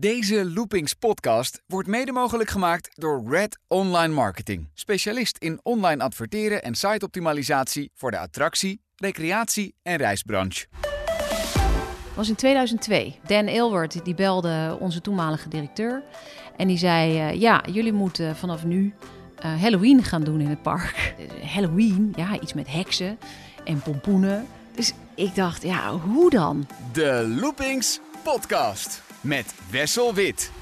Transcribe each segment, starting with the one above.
Deze Loopings podcast wordt mede mogelijk gemaakt door Red Online Marketing. Specialist in online adverteren en siteoptimalisatie voor de attractie, recreatie en reisbranche. Het was in 2002. Dan Aylward die belde onze toenmalige directeur. En die zei, eh, ja, jullie moeten vanaf nu eh, Halloween gaan doen in het park. Eh, Halloween, ja, iets met heksen en pompoenen. Dus ik dacht, ja, hoe dan? De Loopings podcast met Wessel Wit.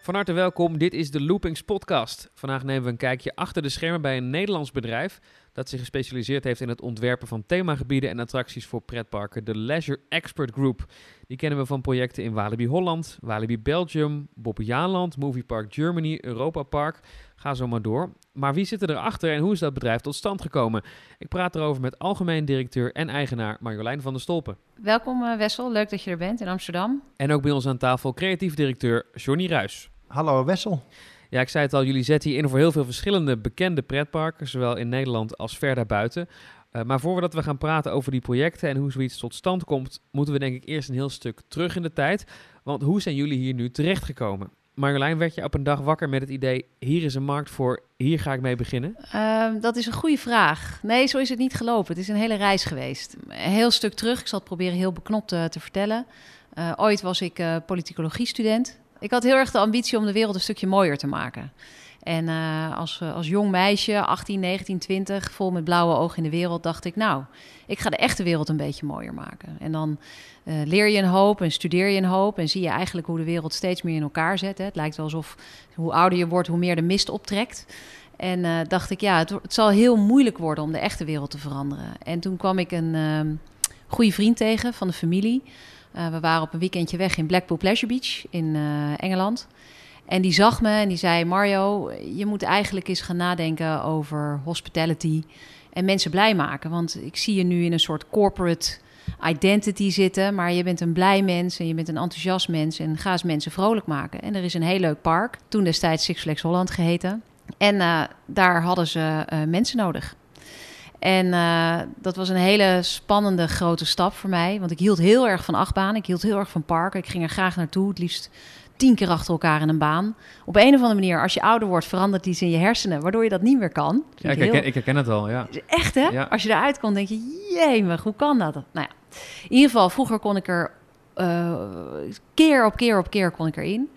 Van harte welkom, dit is de Loopings Podcast. Vandaag nemen we een kijkje achter de schermen bij een Nederlands bedrijf dat zich gespecialiseerd heeft in het ontwerpen van themagebieden en attracties voor pretparken, de Leisure Expert Group. Die kennen we van projecten in Walibi Holland, Walibi Belgium, Bobbejaanland, Movie Park Germany, Europa Park. Ga zo maar door. Maar wie zit er erachter en hoe is dat bedrijf tot stand gekomen? Ik praat erover met algemeen directeur en eigenaar Marjolein van der Stolpen. Welkom eh, Wessel, leuk dat je er bent in Amsterdam. En ook bij ons aan tafel creatief directeur Johnny Ruis. Hallo Wessel. Ja, ik zei het al, jullie zetten hier in voor heel veel verschillende bekende pretparken, zowel in Nederland als ver daarbuiten. Uh, maar voordat we gaan praten over die projecten en hoe zoiets tot stand komt, moeten we denk ik eerst een heel stuk terug in de tijd. Want hoe zijn jullie hier nu terechtgekomen? Marjolein, werd je op een dag wakker met het idee: hier is een markt voor, hier ga ik mee beginnen? Uh, dat is een goede vraag. Nee, zo is het niet gelopen. Het is een hele reis geweest. Een heel stuk terug, ik zal het proberen heel beknopt uh, te vertellen. Uh, ooit was ik politicologie-student. Ik had heel erg de ambitie om de wereld een stukje mooier te maken. En uh, als, als jong meisje, 18, 19, 20, vol met blauwe ogen in de wereld, dacht ik, nou, ik ga de echte wereld een beetje mooier maken. En dan uh, leer je een hoop en studeer je een hoop en zie je eigenlijk hoe de wereld steeds meer in elkaar zet. Hè. Het lijkt wel alsof hoe ouder je wordt, hoe meer de mist optrekt. En dacht ik, ja, het, het, zal heel moeilijk worden om de echte wereld te veranderen. En toen kwam ik een goede vriend tegen van de familie. We waren op een weekendje weg in Blackpool Pleasure Beach in Engeland. En die zag me en die zei: Mario, je moet eigenlijk eens gaan nadenken over hospitality en mensen blij maken. Want ik zie je nu in een soort corporate identity zitten, maar je bent een blij mens en je bent een enthousiast mens en ga eens mensen vrolijk maken. En er is een heel leuk park, toen destijds Six Flags Holland geheten. En uh, daar hadden ze mensen nodig. En uh, dat was een hele spannende grote stap voor mij. Want ik hield heel erg van achtbaan. Ik hield heel erg van parken. Ik ging er graag naartoe. Het liefst tien keer achter elkaar in een baan. Op een of andere manier, als je ouder wordt, verandert iets in je hersenen. Waardoor je dat niet meer kan. Ja, ik herken, heel... ik herken het al, ja. Echt, hè? Ja. Als je eruit komt, denk je, jemig, hoe kan dat? Nou ja, in ieder geval, vroeger kon ik er... Uh, keer op keer op keer kon ik erin.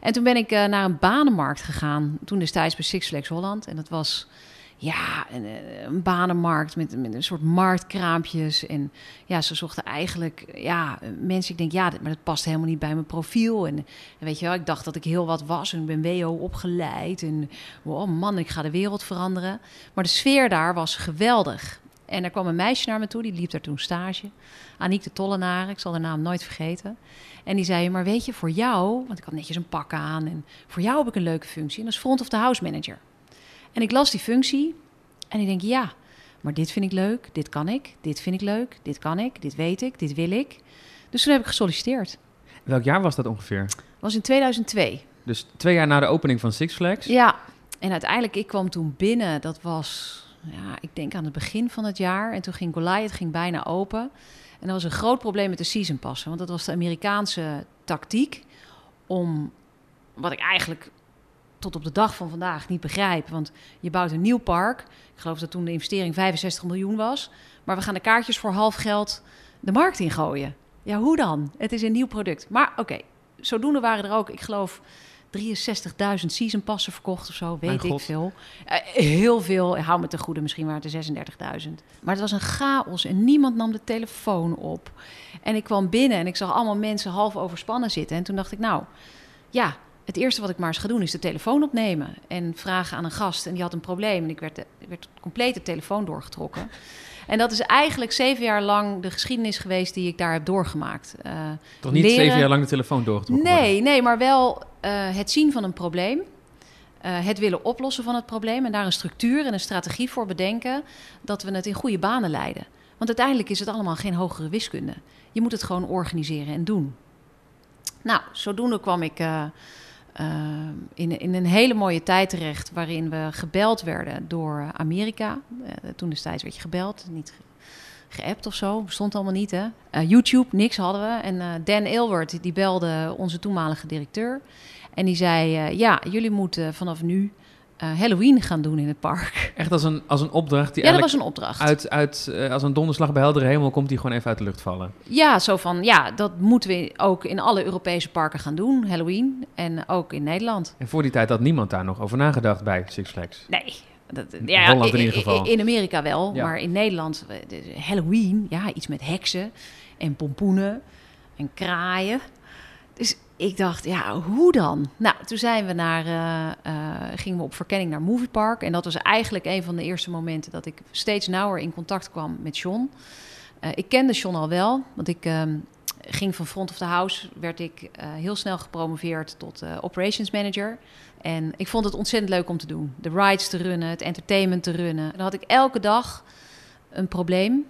En toen ben ik uh, naar een banenmarkt gegaan. Toen destijds bij Six Flags Holland. En dat was ja, een, een banenmarkt met, een soort marktkraampjes. En ja, ze zochten eigenlijk, ja, mensen. Ik denk, ja, maar dat past helemaal niet bij mijn profiel. En, en, weet je wel, ik dacht dat ik heel wat was en ik ben WO opgeleid. En oh man, ik ga de wereld veranderen. Maar de sfeer daar was geweldig. En er kwam een meisje naar me toe, die liep daar toen stage. Aniek de Tollenaar, ik zal haar naam nooit vergeten. En die zei, maar weet je, voor jou, want ik had netjes een pak aan... en voor jou heb ik een leuke functie, en dat is front of the house manager. En ik las die functie en ik denk, ja, maar dit vind ik leuk, dit kan ik, dit vind ik leuk, dit kan ik, dit weet ik, dit wil ik. Dus toen heb ik gesolliciteerd. Welk jaar was dat ongeveer? Was in 2002. Dus twee jaar na de opening van Six Flags? Ja, en uiteindelijk, ik kwam toen binnen, dat was, ja, ik denk aan het begin van het jaar. En toen ging Goliath ging bijna open. En dat was een groot probleem met de season passen, want dat was de Amerikaanse tactiek om, wat ik eigenlijk tot op de dag van vandaag niet begrijp. Want je bouwt een nieuw park. Ik geloof dat toen de investering 65 miljoen was. Maar we gaan de kaartjes voor half geld de markt ingooien. Ja, hoe dan? Het is een nieuw product. Maar oké, zodoende waren er ook, ik geloof, 63.000 season passen verkocht of zo, weet ik veel. Uh, heel veel, hou me te goede, misschien waren het 36.000. Maar het was een chaos en niemand nam de telefoon op. En ik kwam binnen en ik zag allemaal mensen half overspannen zitten. En toen dacht ik, nou, ja, het eerste wat ik maar eens ga doen is de telefoon opnemen en vragen aan een gast. En die had een probleem en ik werd, werd compleet de telefoon doorgetrokken. En dat is eigenlijk zeven jaar lang de geschiedenis geweest die ik daar heb doorgemaakt. Uh, Toch niet leren... zeven jaar lang de telefoon doorgetrokken Nee, worden. nee maar wel uh, het zien van een probleem. Uh, het willen oplossen van het probleem en daar een structuur en een strategie voor bedenken dat we het in goede banen leiden. Want uiteindelijk is het allemaal geen hogere wiskunde. Je moet het gewoon organiseren en doen. Nou, zodoende kwam ik in, in een hele mooie tijd terecht waarin we gebeld werden door Amerika. toen destijds werd je gebeld, niet geappt of zo. Bestond allemaal niet, hè? YouTube, niks hadden we. En Dan Ilwert, die belde onze toenmalige directeur. En die zei, ja, jullie moeten vanaf nu uh, Halloween gaan doen in het park. Echt als een, als een opdracht? Die ja, dat was een opdracht. Uit, uit, uh, als een donderslag bij heldere hemel komt die gewoon even uit de lucht vallen? Ja, zo van, ja, dat moeten we ook in alle Europese parken gaan doen, Halloween. En ook in Nederland. En voor die tijd had niemand daar nog over nagedacht bij Six Flags? Nee. Dat, ja, Holland in, ieder geval. In Amerika wel, ja. maar in Nederland, eh, Halloween, ja, iets met heksen en pompoenen en kraaien. Ik dacht, ja, hoe dan? Nou, toen zijn we naar, uh, uh, gingen we op verkenning naar Movie Park. En dat was eigenlijk een van de eerste momenten dat ik steeds nauwer in contact kwam met John. Uh, ik kende John al wel, want ik ehm, ging van front of the house, werd ik heel snel gepromoveerd tot operations manager. En ik vond het ontzettend leuk om te doen. De rides te runnen, het entertainment te runnen. Dan had ik elke dag een probleem.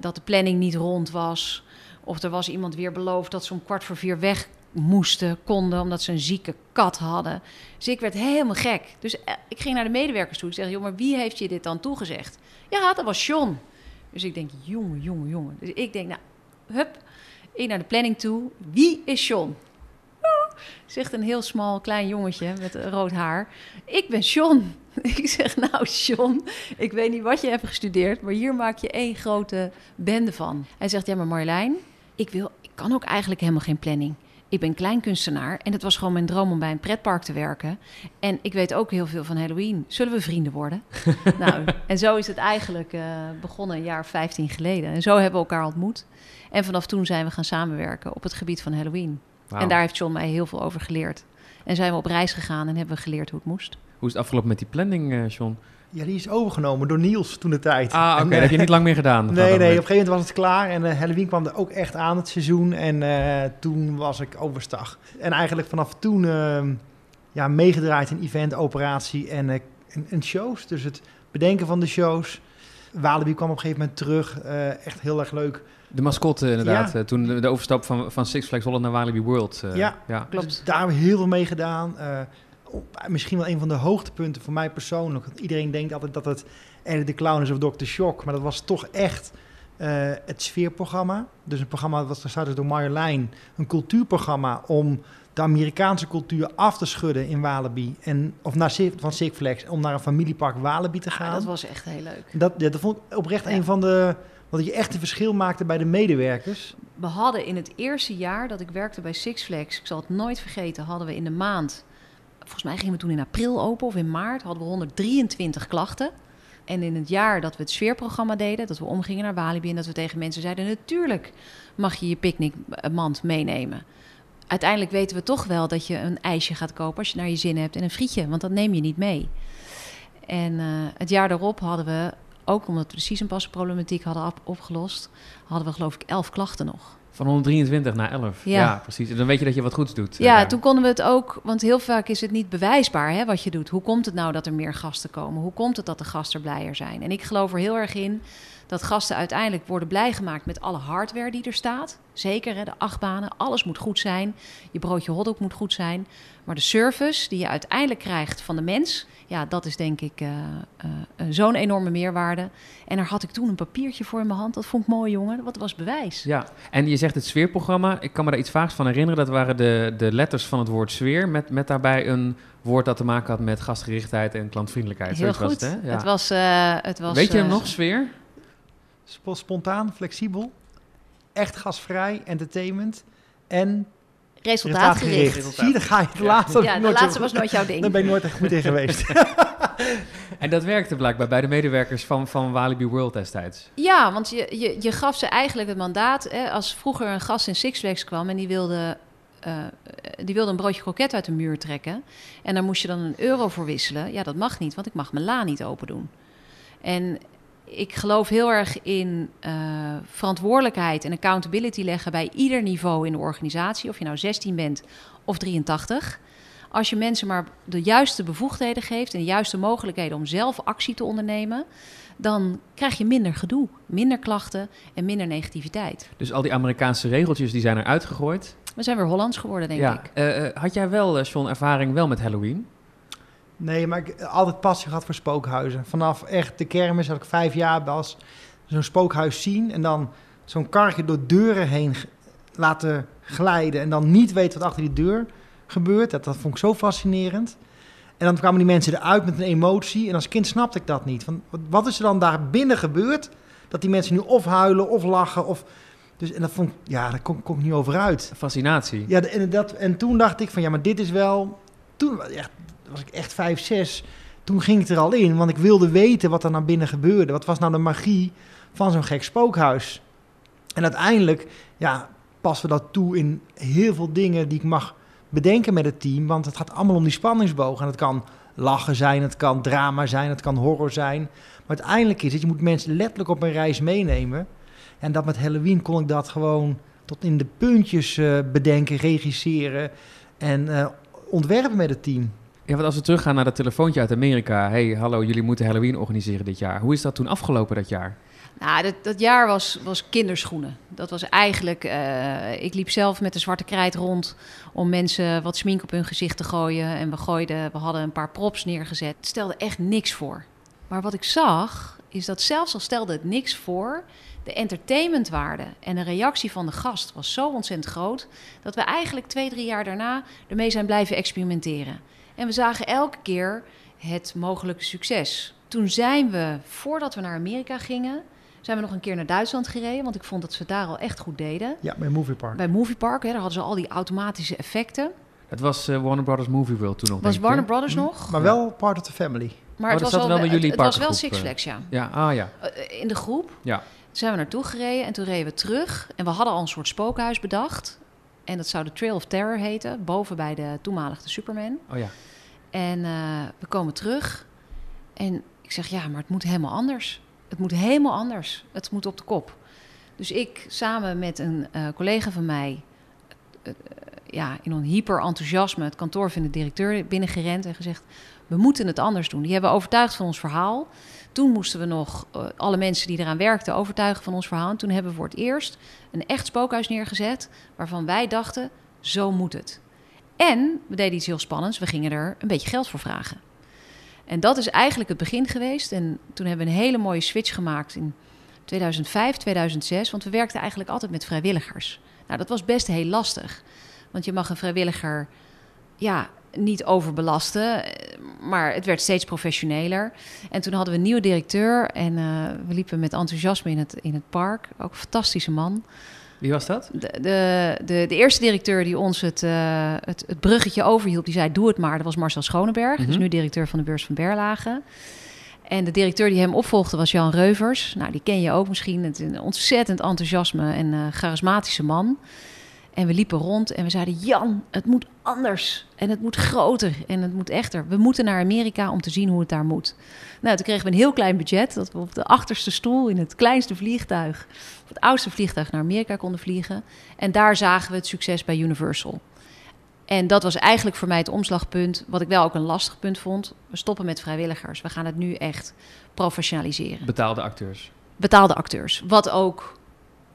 dat de planning niet rond was. Of er was iemand weer beloofd dat ze om kwart voor vier weg moesten, konden, omdat ze een zieke kat hadden. Dus ik werd helemaal gek. Dus eh, ik ging naar de medewerkers toe. Ik zeg, joh, maar wie heeft je dit dan toegezegd? Ja, dat was John. Dus ik denk, jongen, jongen, jongen. Dus ik denk, nou, hup, ik naar de planning toe. Wie is John? Zegt een heel smal klein jongetje met rood haar. Ik ben John. Ik zeg, nou John, ik weet niet wat je hebt gestudeerd, maar hier maak je één grote bende van. Hij zegt, ja maar Marjolein, ik, wil, ik kan ook eigenlijk helemaal geen planning. Ik ben kleinkunstenaar en het was gewoon mijn droom om bij een pretpark te werken. En ik weet ook heel veel van Halloween. Zullen we vrienden worden? nou, en zo is het eigenlijk uh, begonnen een jaar 15 geleden. En zo hebben we elkaar ontmoet. En vanaf toen zijn we gaan samenwerken op het gebied van Halloween. Wow. En daar heeft John mij heel veel over geleerd. En zijn we op reis gegaan en hebben we geleerd hoe het moest. Hoe is het afgelopen met die planning, uh, John? Ja, die is overgenomen door Niels toen de tijd. Ah, oké. Okay. heb je niet lang meer gedaan. Nee, nee. Op een gegeven moment was het klaar. En uh, Halloween kwam er ook echt aan, het seizoen. En uh, toen was ik overstag. En eigenlijk vanaf toen uh, ja, meegedraaid in event, operatie en, en, en, shows. Dus het bedenken van de shows. Walibi kwam op een gegeven moment terug. echt heel erg leuk. De mascotte inderdaad. Ja. toen de, de, overstap van, van Six Flags Holland naar Walibi World. ja, ja, klopt. Dus daar hebben we heel veel mee gedaan misschien wel een van de hoogtepunten voor mij persoonlijk. Iedereen denkt altijd dat het Eddie de Clown is of Dr. Shock. Maar dat was toch echt uh, het sfeerprogramma. Dus een programma dat gestart is door Marjolein. Een cultuurprogramma om de Amerikaanse cultuur af te schudden in Walibi. En, of naar, van Six Flags, om naar een familiepark Walibi te gaan. Ja, dat was echt heel leuk. Dat, ja, dat vond ik oprecht ja. een van de... Wat je echt een verschil maakte bij de medewerkers. We hadden in het eerste jaar dat ik werkte bij Six Flags... ik zal het nooit vergeten, hadden we in de maand volgens mij gingen we toen in april open of in maart, hadden we 123 klachten. En in het jaar dat we het sfeerprogramma deden, dat we omgingen naar Walibi en dat we tegen mensen zeiden: natuurlijk mag je je picknickmand meenemen. Uiteindelijk weten we toch wel dat je een ijsje gaat kopen als je naar je zin hebt en een frietje, want dat neem je niet mee. En uh, het jaar daarop hadden we, ook omdat we de problematiek hadden opgelost, hadden we geloof ik 11 klachten nog. Van 123 naar 11. Ja. precies. En dan weet je dat je wat goeds doet. Ja, toen konden we het ook, want heel vaak is het niet bewijsbaar hè, wat je doet. Hoe komt het nou dat er meer gasten komen? Hoe komt het dat de gasten blijer zijn? En ik geloof er heel erg in dat gasten uiteindelijk worden blij gemaakt met alle hardware die er staat. Zeker, hè, de achtbanen, alles moet goed zijn. Je broodje hotdog moet goed zijn. Maar de service die je uiteindelijk krijgt van de mens, ja, dat is denk ik uh, uh, zo'n enorme meerwaarde. En daar had ik toen een papiertje voor in mijn hand. Dat vond ik mooi, jongen. Wat was bewijs. Ja, en je zegt het sfeerprogramma. Ik kan me daar iets vaags van herinneren. Dat waren de, de letters van het woord sfeer. Met, met daarbij een woord dat te maken had met gastgerichtheid en klantvriendelijkheid. Heel goed. Was het, hè? Ja. Het was, uh, het was, Weet je hem nog, sfeer? Spontaan, flexibel, echt gasvrij, entertainment en resultaatgericht. Resultaat Zie je, dan ga je de laatste. Ja, de laatste was nooit jouw ding. Daar ben ik nooit echt goed in geweest. en dat werkte blijkbaar bij de medewerkers van, van Walibi World destijds. Ja, want je, je, je gaf ze eigenlijk het mandaat. Hè, als vroeger een gast in Six Flags kwam en die wilde, uh, die wilde een broodje kroket uit de muur trekken. En daar moest je dan een euro voor wisselen. Ja, dat mag niet, want ik mag mijn la niet open doen. En ik geloof heel erg in uh, verantwoordelijkheid en accountability leggen bij ieder niveau in de organisatie. Of je nou 16 bent of 83. Als je mensen maar de juiste bevoegdheden geeft en de juiste mogelijkheden om zelf actie te ondernemen, dan krijg je minder gedoe, minder klachten en minder negativiteit. Dus al die Amerikaanse regeltjes die zijn er uitgegooid? We zijn weer Hollands geworden, denk ja. ik. Eh, eh, had jij wel, eh, John, ervaring wel met Halloween? Nee, maar ik heb altijd passie gehad voor spookhuizen. Vanaf echt de kermis, dat ik vijf jaar was, zo'n spookhuis zien en dan zo'n karretje door deuren heen laten glijden en dan niet weten wat achter die deur gebeurt. Dat, dat vond ik zo fascinerend. En dan kwamen die mensen eruit met een emotie en als kind snapte ik dat niet. Van, wat, is er dan daar binnen gebeurd? Dat die mensen nu of huilen of lachen of... Dus, en dat vond ik, ja, daar kon, kon ik niet over uit. Fascinatie. Ja, en, dat, en toen dacht ik van ja, maar dit is wel. Toen echt, was ik echt vijf, zes. Toen ging ik er al in, want ik wilde weten wat er naar binnen gebeurde. Wat was nou de magie van zo'n gek spookhuis? En uiteindelijk, ja, passen we dat toe in heel veel dingen die ik mag bedenken met het team. Want het gaat allemaal om die spanningsboog. En het kan lachen zijn, het kan drama zijn, het kan horror zijn. Maar uiteindelijk is het, je moet mensen letterlijk op een reis meenemen. En dat met Halloween kon ik dat gewoon tot in de puntjes eh, bedenken, regisseren en eh, ontwerpen met het team. Ja, want als we teruggaan naar dat telefoontje uit Amerika. hey, hallo, jullie moeten Halloween organiseren dit jaar. Hoe is dat toen afgelopen dat jaar? Nou, dat, dat jaar was, was kinderschoenen. Dat was eigenlijk... eh, ik liep zelf met de zwarte krijt rond om mensen wat smink op hun gezicht te gooien. En we gooiden, we hadden een paar props neergezet. Het stelde echt niks voor. Maar wat ik zag, is dat zelfs al stelde het niks voor... de entertainmentwaarde en de reactie van de gast was zo ontzettend groot... dat we eigenlijk twee, drie jaar daarna ermee zijn blijven experimenteren. En we zagen elke keer het mogelijke succes. Toen zijn we, voordat we naar Amerika gingen, zijn we nog een keer naar Duitsland gereden. Want ik vond dat ze het daar al echt goed deden. Ja, bij Movie Park. Bij Movie Park, hè, daar hadden ze al die automatische effecten. Het was eh, Warner Brothers Movie World toen nog. Was Warner? Brothers nog. Maar wel part of the family. Maar Oh, het dat was zat wel bij jullie het, het was wel Six eh. Flags, ja. Ja, ah ja. Eh, In de groep. Ja. Toen zijn we naartoe gereden en toen reden we terug. En we hadden al een soort spookhuis bedacht. En dat zou de Trail of Terror heten, boven bij de toenmalige Superman. Oh ja. En eh, we komen terug. En ik zeg, ja, maar het moet helemaal anders. Het moet helemaal anders. Het moet op de kop. Dus ik samen met een eh, collega van mij... eh, ja, in een hyper enthousiasme het kantoor van de directeur binnengerend en gezegd... we moeten het anders doen. Die hebben overtuigd van ons verhaal. Toen moesten we nog alle mensen die eraan werkten overtuigen van ons verhaal. En toen hebben we voor het eerst een echt spookhuis neergezet... waarvan wij dachten, zo moet het. En we deden iets heel spannends. We gingen er een beetje geld voor vragen. En dat is eigenlijk het begin geweest. En toen hebben we een hele mooie switch gemaakt in 2005, 2006. Want we werkten eigenlijk altijd met vrijwilligers. Nou, dat was best heel lastig. Want je mag een vrijwilliger ja, niet overbelasten. Maar het werd steeds professioneler. En toen hadden we een nieuwe directeur. En eh, we liepen met enthousiasme in het, in het park. Ook een fantastische man. Wie was dat? De, de, de, de eerste directeur die ons het, eh, het, het bruggetje overhielp, die zei: Doe het maar. Dat was Marcel Schoneberg. Mhm. Dus nu directeur van de beurs van Berlage. En de directeur die hem opvolgde was Jan Reuvers. Nou, die ken je ook misschien. Het is een ontzettend enthousiasme en eh, charismatische man. En we liepen rond en we zeiden: Jan, het moet anders. En het moet groter en het moet echter. We moeten naar Amerika om te zien hoe het daar moet. Nou, toen kregen we een heel klein budget. Dat we op de achterste stoel in het kleinste vliegtuig, of het oudste vliegtuig naar Amerika konden vliegen. En daar zagen we het succes bij Universal. En dat was eigenlijk voor mij het omslagpunt, wat ik wel ook een lastig punt vond. We stoppen met vrijwilligers. We gaan het nu echt professionaliseren Betaalde acteurs. betaalde acteurs. Wat ook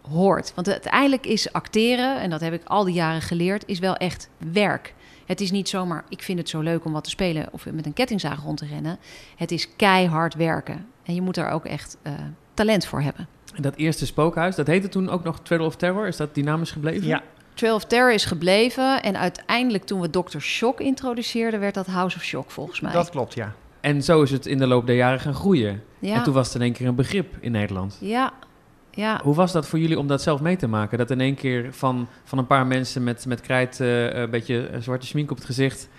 hoort. Want uiteindelijk is acteren, en dat heb ik al die jaren geleerd, is wel echt werk. Het is niet zomaar, ik vind het zo leuk om wat te spelen of met een kettingzaag rond te rennen. Het is keihard werken. En je moet er ook echt eh, talent voor hebben. En dat eerste spookhuis, dat heette toen ook nog Trail of Terror. Is dat dynamisch gebleven? Ja, Trail of Terror is gebleven. En uiteindelijk toen we Dr. Shock introduceerden, werd dat House of Shock volgens mij. dat klopt, ja. En zo is het in de loop der jaren gaan groeien. ja. En toen was het in één keer een begrip in Nederland. ja, ja. Hoe was dat voor jullie om dat zelf mee te maken? Dat in één keer van, van een paar mensen met, met krijt, eh, een beetje eh, zwarte schmink op het gezicht...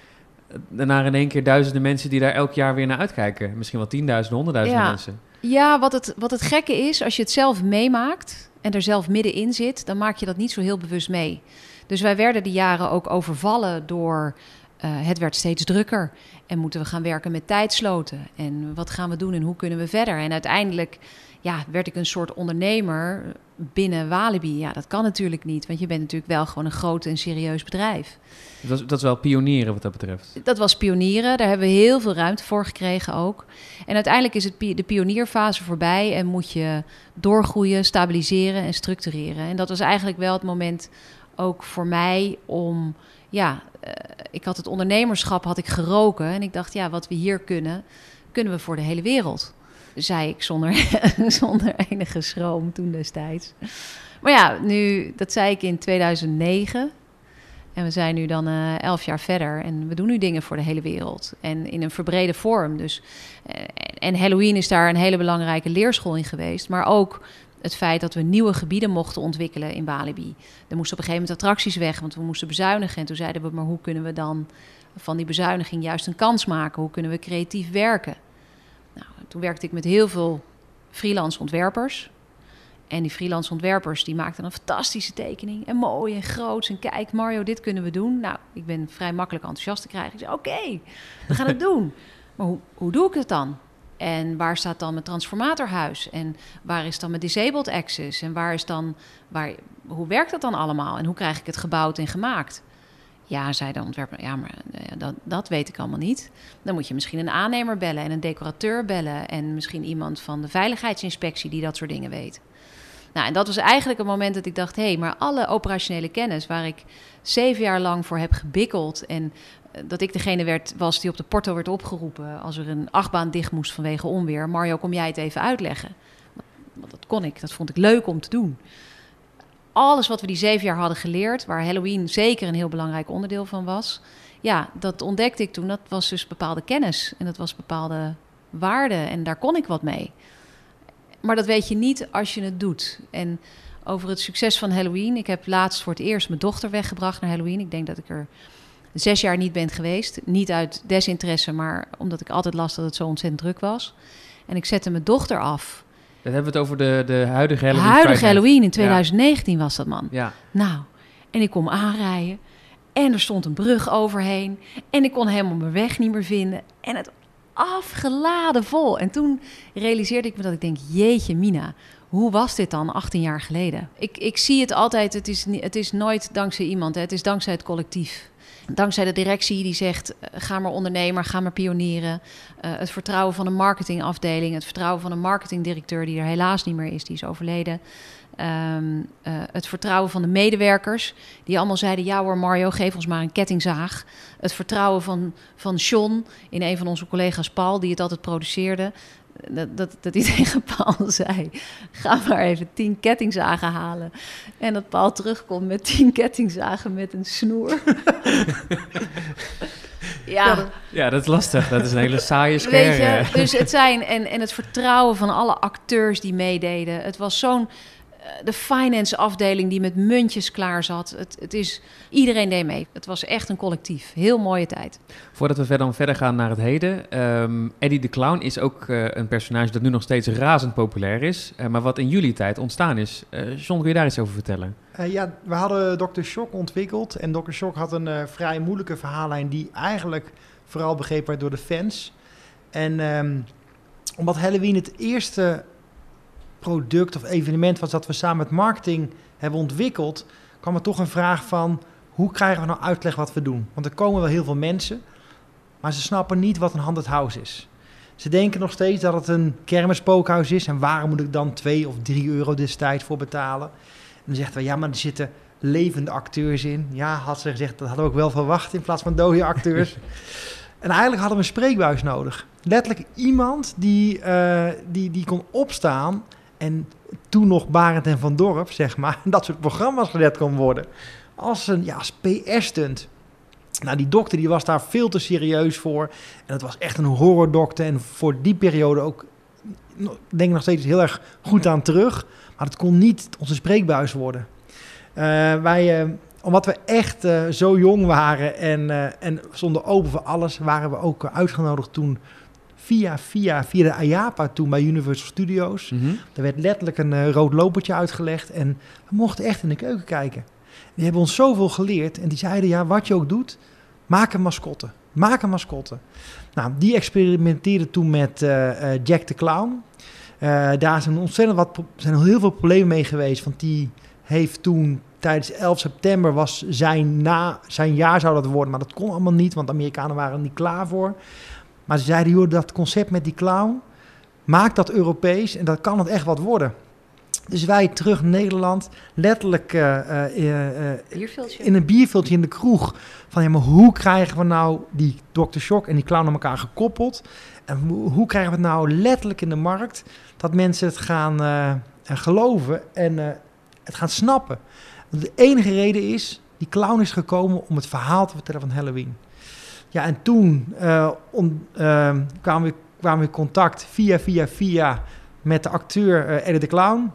eh, naar in één keer duizenden mensen die daar elk jaar weer naar uitkijken. Misschien wel tienduizenden, honderdduizenden Ja. mensen. Ja, wat het, wat het gekke is, als je het zelf meemaakt en er zelf middenin zit, dan maak je dat niet zo heel bewust mee. Dus wij werden die jaren ook overvallen door eh, het werd steeds drukker. En moeten we gaan werken met tijdsloten? En wat gaan we doen en hoe kunnen we verder? En uiteindelijk ja, werd ik een soort ondernemer binnen Walibi. Ja, dat kan natuurlijk niet, want je bent natuurlijk wel gewoon een groot en serieus bedrijf. Dat, was, dat is wel pionieren wat dat betreft. Dat was pionieren. Daar hebben we heel veel ruimte voor gekregen ook. En uiteindelijk is het de pionierfase voorbij en moet je doorgroeien, stabiliseren en structureren. En dat was eigenlijk wel het moment ook voor mij om, ja, uh, ik had het ondernemerschap had ik geroken en ik dacht, ja, wat we hier kunnen, kunnen we voor de hele wereld. Zei ik zonder, zonder enige schroom toen destijds. Maar ja, nu, dat zei ik in 2009. En we zijn nu dan uh, elf jaar verder en we doen nu dingen voor de hele wereld. En in een verbrede vorm. Dus, uh, en Halloween is daar een hele belangrijke leerschool in geweest. Maar ook het feit dat we nieuwe gebieden mochten ontwikkelen in Balibi. Er moesten op een gegeven moment attracties weg, want we moesten bezuinigen. En toen zeiden we, maar hoe kunnen we dan van die bezuiniging juist een kans maken? Hoe kunnen we creatief werken? Nou, toen werkte ik met heel veel freelance ontwerpers. En die freelance ontwerpers die maakten een fantastische tekening. En mooi en groot. En kijk, Mario, dit kunnen we doen. Nou, ik ben vrij makkelijk enthousiast te krijgen. Ik zei, oké, we gaan het doen. Maar hoe, hoe doe ik het dan? En waar staat dan mijn transformatorhuis? En waar is dan mijn disabled access? En waar is dan, waar, hoe werkt dat dan allemaal? En hoe krijg ik het gebouwd en gemaakt? Ja, zei de ontwerper, ja, maar dat, dat weet ik allemaal niet. Dan moet je misschien een aannemer bellen en een decorateur bellen... en misschien iemand van de veiligheidsinspectie die dat soort dingen weet. Nou, en dat was eigenlijk een moment dat ik dacht: hé, hey, maar alle operationele kennis waar ik zeven jaar lang voor heb gebikkeld. en dat ik degene werd, was die op de porto werd opgeroepen als er een achtbaan dicht moest vanwege onweer. Mario, kom jij het even uitleggen? Want dat kon ik, dat vond ik leuk om te doen. Alles wat we die zeven jaar hadden geleerd, waar Halloween zeker een heel belangrijk onderdeel van was. Ja, dat ontdekte ik toen. Dat was dus bepaalde kennis en dat was bepaalde waarde en daar kon ik wat mee. Maar dat weet je niet als je het doet. En over het succes van Halloween. Ik heb laatst voor het eerst mijn dochter weggebracht naar Halloween. Ik denk dat ik er zes jaar niet ben geweest. Niet uit desinteresse, maar omdat ik altijd last dat het zo ontzettend druk was. En ik zette mijn dochter af. Dan hebben we het over de, de huidige Halloween. Huidige Halloween in 2019 was dat, man. Ja. Nou, en ik kom aanrijden. En er stond een brug overheen. En ik kon helemaal mijn weg niet meer vinden. En het afgeladen vol. En toen realiseerde ik me dat ik denk, jeetje mina, hoe was dit dan 18 jaar geleden? Ik, ik zie het altijd, het is, het is nooit dankzij iemand, hè, het is dankzij het collectief. Dankzij de directie die zegt: eh, ga maar ondernemer, ga maar pionieren. Uh, het vertrouwen van een marketingafdeling, het vertrouwen van een marketingdirecteur die er helaas niet meer is, die is overleden. Um, uh, het vertrouwen van de medewerkers, die allemaal zeiden: Ja hoor, Mario, geef ons maar een kettingzaag. Het vertrouwen van, van John in een van onze collega's, Paul, die het altijd produceerde. Dat, dat, dat hij tegen Paul zei: Ga maar even tien kettingzagen halen. En dat Paul terugkomt met tien kettingzagen met een snoer. ja. ja, dat is lastig. Dat is een hele saaie scare. Weet je, dus het zijn en, en het vertrouwen van alle acteurs die meededen. Het was zo'n de finance afdeling die met muntjes klaar zat. Het, het is, iedereen deed mee. Het was echt een collectief. Heel mooie tijd. Voordat we verder, verder gaan naar het heden. Um, Eddie de Clown is ook uh, een personage dat nu nog steeds razend populair is. Uh, maar wat in jullie tijd ontstaan is. Uh, John, kun je daar iets over vertellen? ja, we hadden Dr. Shock ontwikkeld. En Dr. Shock had een vrij moeilijke verhaallijn die eigenlijk vooral begrepen werd door de fans. En um, omdat Halloween het eerste product of evenement was dat we samen met marketing hebben ontwikkeld, kwam er toch een vraag van hoe krijgen we nou uitleg wat we doen? Want er komen wel heel veel mensen, maar ze snappen niet wat een haunted house is. Ze denken nog steeds dat het een kermispookhuis is en waarom moet ik dan 2 of 3 euro destijds voor betalen? En dan zegt we ja, maar er zitten levende acteurs in. Ja, had ze gezegd, dat hadden we ook wel verwacht in plaats van dode acteurs. en eigenlijk hadden we een spreekbuis nodig. Letterlijk iemand die, uh, die, die kon opstaan en toen nog Barend en Van Dorp, zeg maar, dat soort programma's gelet kon worden. Als een ja, PR-stunt. Nou, die dokter die was daar veel te serieus voor. En het was echt een horrordokter. En voor die periode ook, denk ik nog steeds heel erg goed aan terug. Maar het kon niet onze spreekbuis worden. Uh, wij, uh, omdat we echt uh, zo jong waren en, en stonden open voor alles, waren we ook uitgenodigd toen via, via, via de IAPA toen bij Universal Studios. Mm -hmm. Er werd letterlijk een uh, rood lopertje uitgelegd en we mochten echt in de keuken kijken. Die hebben ons zoveel geleerd en die zeiden, ja, wat je ook doet, maak een mascotte. Maak een mascotte. Nou, die experimenteerde toen met uh, uh, Jack the Clown. daar zijn ontzettend wat, zijn heel veel problemen mee geweest, want die heeft toen tijdens 11 september was zijn, na, zijn jaar zou dat worden, maar dat kon allemaal niet, want de Amerikanen waren er niet klaar voor. Maar ze zeiden, joh, dat concept met die clown, maak dat Europees en dat kan het echt wat worden. Dus wij terug Nederland, letterlijk eh, eh, eh, in een bierveeltje in de kroeg. Van ja, maar hoe krijgen we nou die Dr. Shock en die clown aan elkaar gekoppeld? En hoe, hoe krijgen we het nou letterlijk in de markt dat mensen het gaan geloven en het gaan snappen? Want de enige reden is, die clown is gekomen om het verhaal te vertellen van Halloween. Ja, en toen eh, on- ehm, kwamen, we, kwamen we in contact via, via, via met de acteur eh, Eddie de Clown.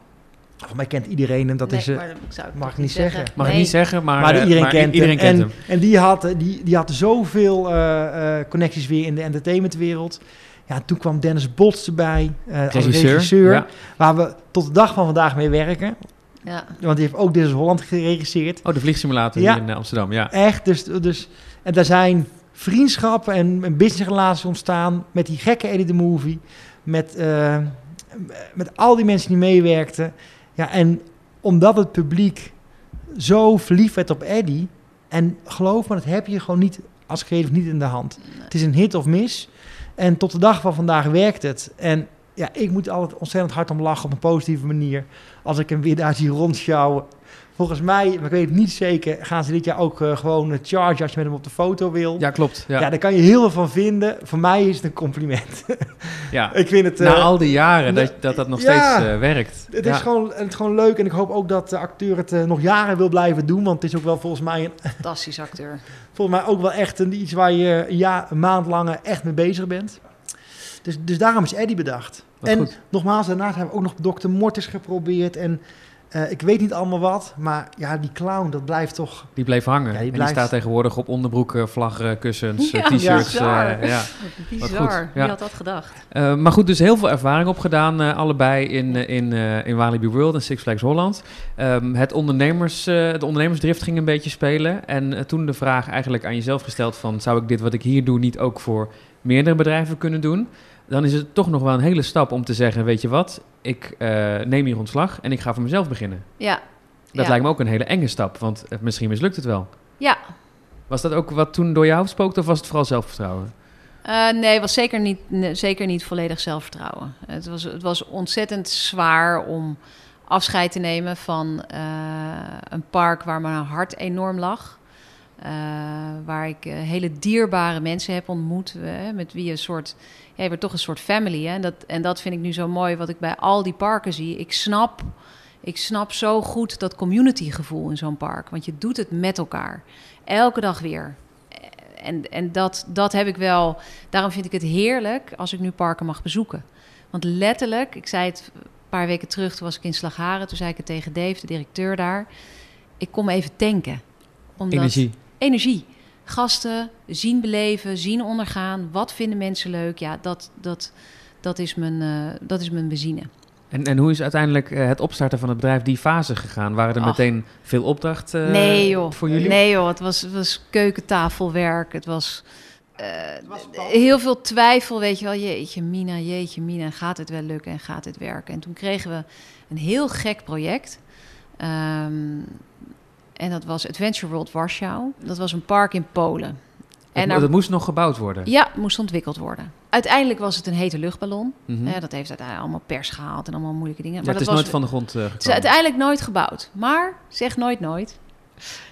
Van mij kent iedereen hem, dat Nee, is... eh, maar dat zou ik mag ik niet zeggen. Mag Nee. ik niet zeggen, maar, maar eh, iedereen maar kent iedereen hem. kent en, hem. en die had, eh, die, die had zoveel eh, eh, connecties weer in de entertainmentwereld. Ja, toen kwam Dennis Bots erbij eh, als Regisseur. regisseur. Ja. Waar we tot de dag van vandaag mee werken. Ja. Want die heeft ook Dit is Holland geregisseerd. Oh, de vliegsimulator Ja. hier in eh, Amsterdam, ja. Echt, dus, dus... En daar zijn vriendschappen en, en businessrelaties ontstaan met die gekke Eddie the Movie. Met, eh, met al die mensen die meewerkten. Ja, en omdat het publiek zo verliefd werd op Eddie... En geloof me, dat heb je gewoon niet als gegeven niet in de hand. Het is een hit of mis. En tot de dag van vandaag werkt het. En ja, ik moet altijd ontzettend hard om lachen op een positieve manier. Als ik hem weer daar zie rondschouwen. Volgens mij, maar ik weet het niet zeker, gaan ze dit jaar ook eh, gewoon eh, chargen als je met hem op de foto wil. Ja, klopt. Ja. Ja, daar kan je heel veel van vinden. Voor mij is het een compliment. Ja. ik vind het... Na eh, al die jaren dat dat, dat nog Ja. steeds eh, werkt. het, ja. is gewoon, het is gewoon leuk en ik hoop ook dat de acteur het nog jaren wil blijven doen. Want het is ook wel volgens mij, een, Fantastisch acteur. volgens mij ook wel echt een, iets waar je een, jaar, een maand lang echt mee bezig bent. Dus, dus daarom is Eddie bedacht. Wat en goed. nogmaals, daarnaast hebben we ook nog Dr. Mortis geprobeerd. En eh, ik weet niet allemaal wat, maar ja, die clown, dat blijft toch... Die bleef hangen. Ja, die En die blijft- staat tegenwoordig op onderbroeken, vlaggen, kussens, eh, Ja, t-shirts. bizar. eh, ja. Bizar. goed, ja. Wie had dat gedacht? Eh, maar goed, dus heel veel ervaring opgedaan, eh, allebei in, eh, in, eh, in Walibi World en Six Flags Holland. Ehm, het ondernemers, eh, de ondernemersdrift ging een beetje spelen. En toen de vraag eigenlijk aan jezelf gesteld van... zou ik dit wat ik hier doe niet ook voor meerdere bedrijven kunnen doen? Dan is het toch nog wel een hele stap om te zeggen... weet je wat, ik eh, neem hier ontslag en ik ga voor mezelf beginnen. Ja. Dat ja. lijkt me ook een hele enge stap, want eh, misschien mislukt het wel. Ja. Was dat ook wat toen door je hoofd spookte of was het vooral zelfvertrouwen? Eh, nee, het was zeker niet, nee, zeker niet volledig zelfvertrouwen. Het was, het was ontzettend zwaar om afscheid te nemen van een park waar mijn hart enorm lag. Eh, waar ik eh, hele dierbare mensen heb ontmoet, eh, met wie een soort, ja, je toch een soort family. Hè? En, dat, en dat vind ik nu zo mooi, wat ik bij al die parken zie. Ik snap, ik snap zo goed dat communitygevoel in zo'n park, want je doet het met elkaar, elke dag weer. En, en dat, dat heb ik wel. Daarom vind ik het heerlijk als ik nu parken mag bezoeken. Want letterlijk, ik zei het een paar weken terug, toen was ik in Slagharen. Toen zei ik het tegen Dave, de directeur daar. Ik kom even tanken. Energie. Energie. Gasten zien beleven, zien ondergaan. Wat vinden mensen leuk? Ja, dat, dat, dat, is, mijn, eh, dat is mijn benzine. En, en hoe is uiteindelijk eh, het opstarten van het bedrijf die fase gegaan? Waren er Ach. meteen veel opdracht eh, nee joh. voor jullie? Nee joh, het was, het was keukentafelwerk. Het was, eh, heel veel twijfel, weet je wel. Jeetje Mina, jeetje Mina, gaat het wel lukken en gaat het werken? En toen kregen we een heel gek project. Ehm, en dat was Adventure World Warschau. Dat was een park in Polen. Daar- dat moest nog gebouwd worden. Ja, moest ontwikkeld worden. Uiteindelijk was het een hete luchtballon. Mhm. Eh, dat heeft uiteindelijk allemaal pers gehaald en allemaal moeilijke dingen. Ja, maar het dat is was, nooit van de grond eh, het is uiteindelijk nooit gebouwd. Maar zeg nooit nooit.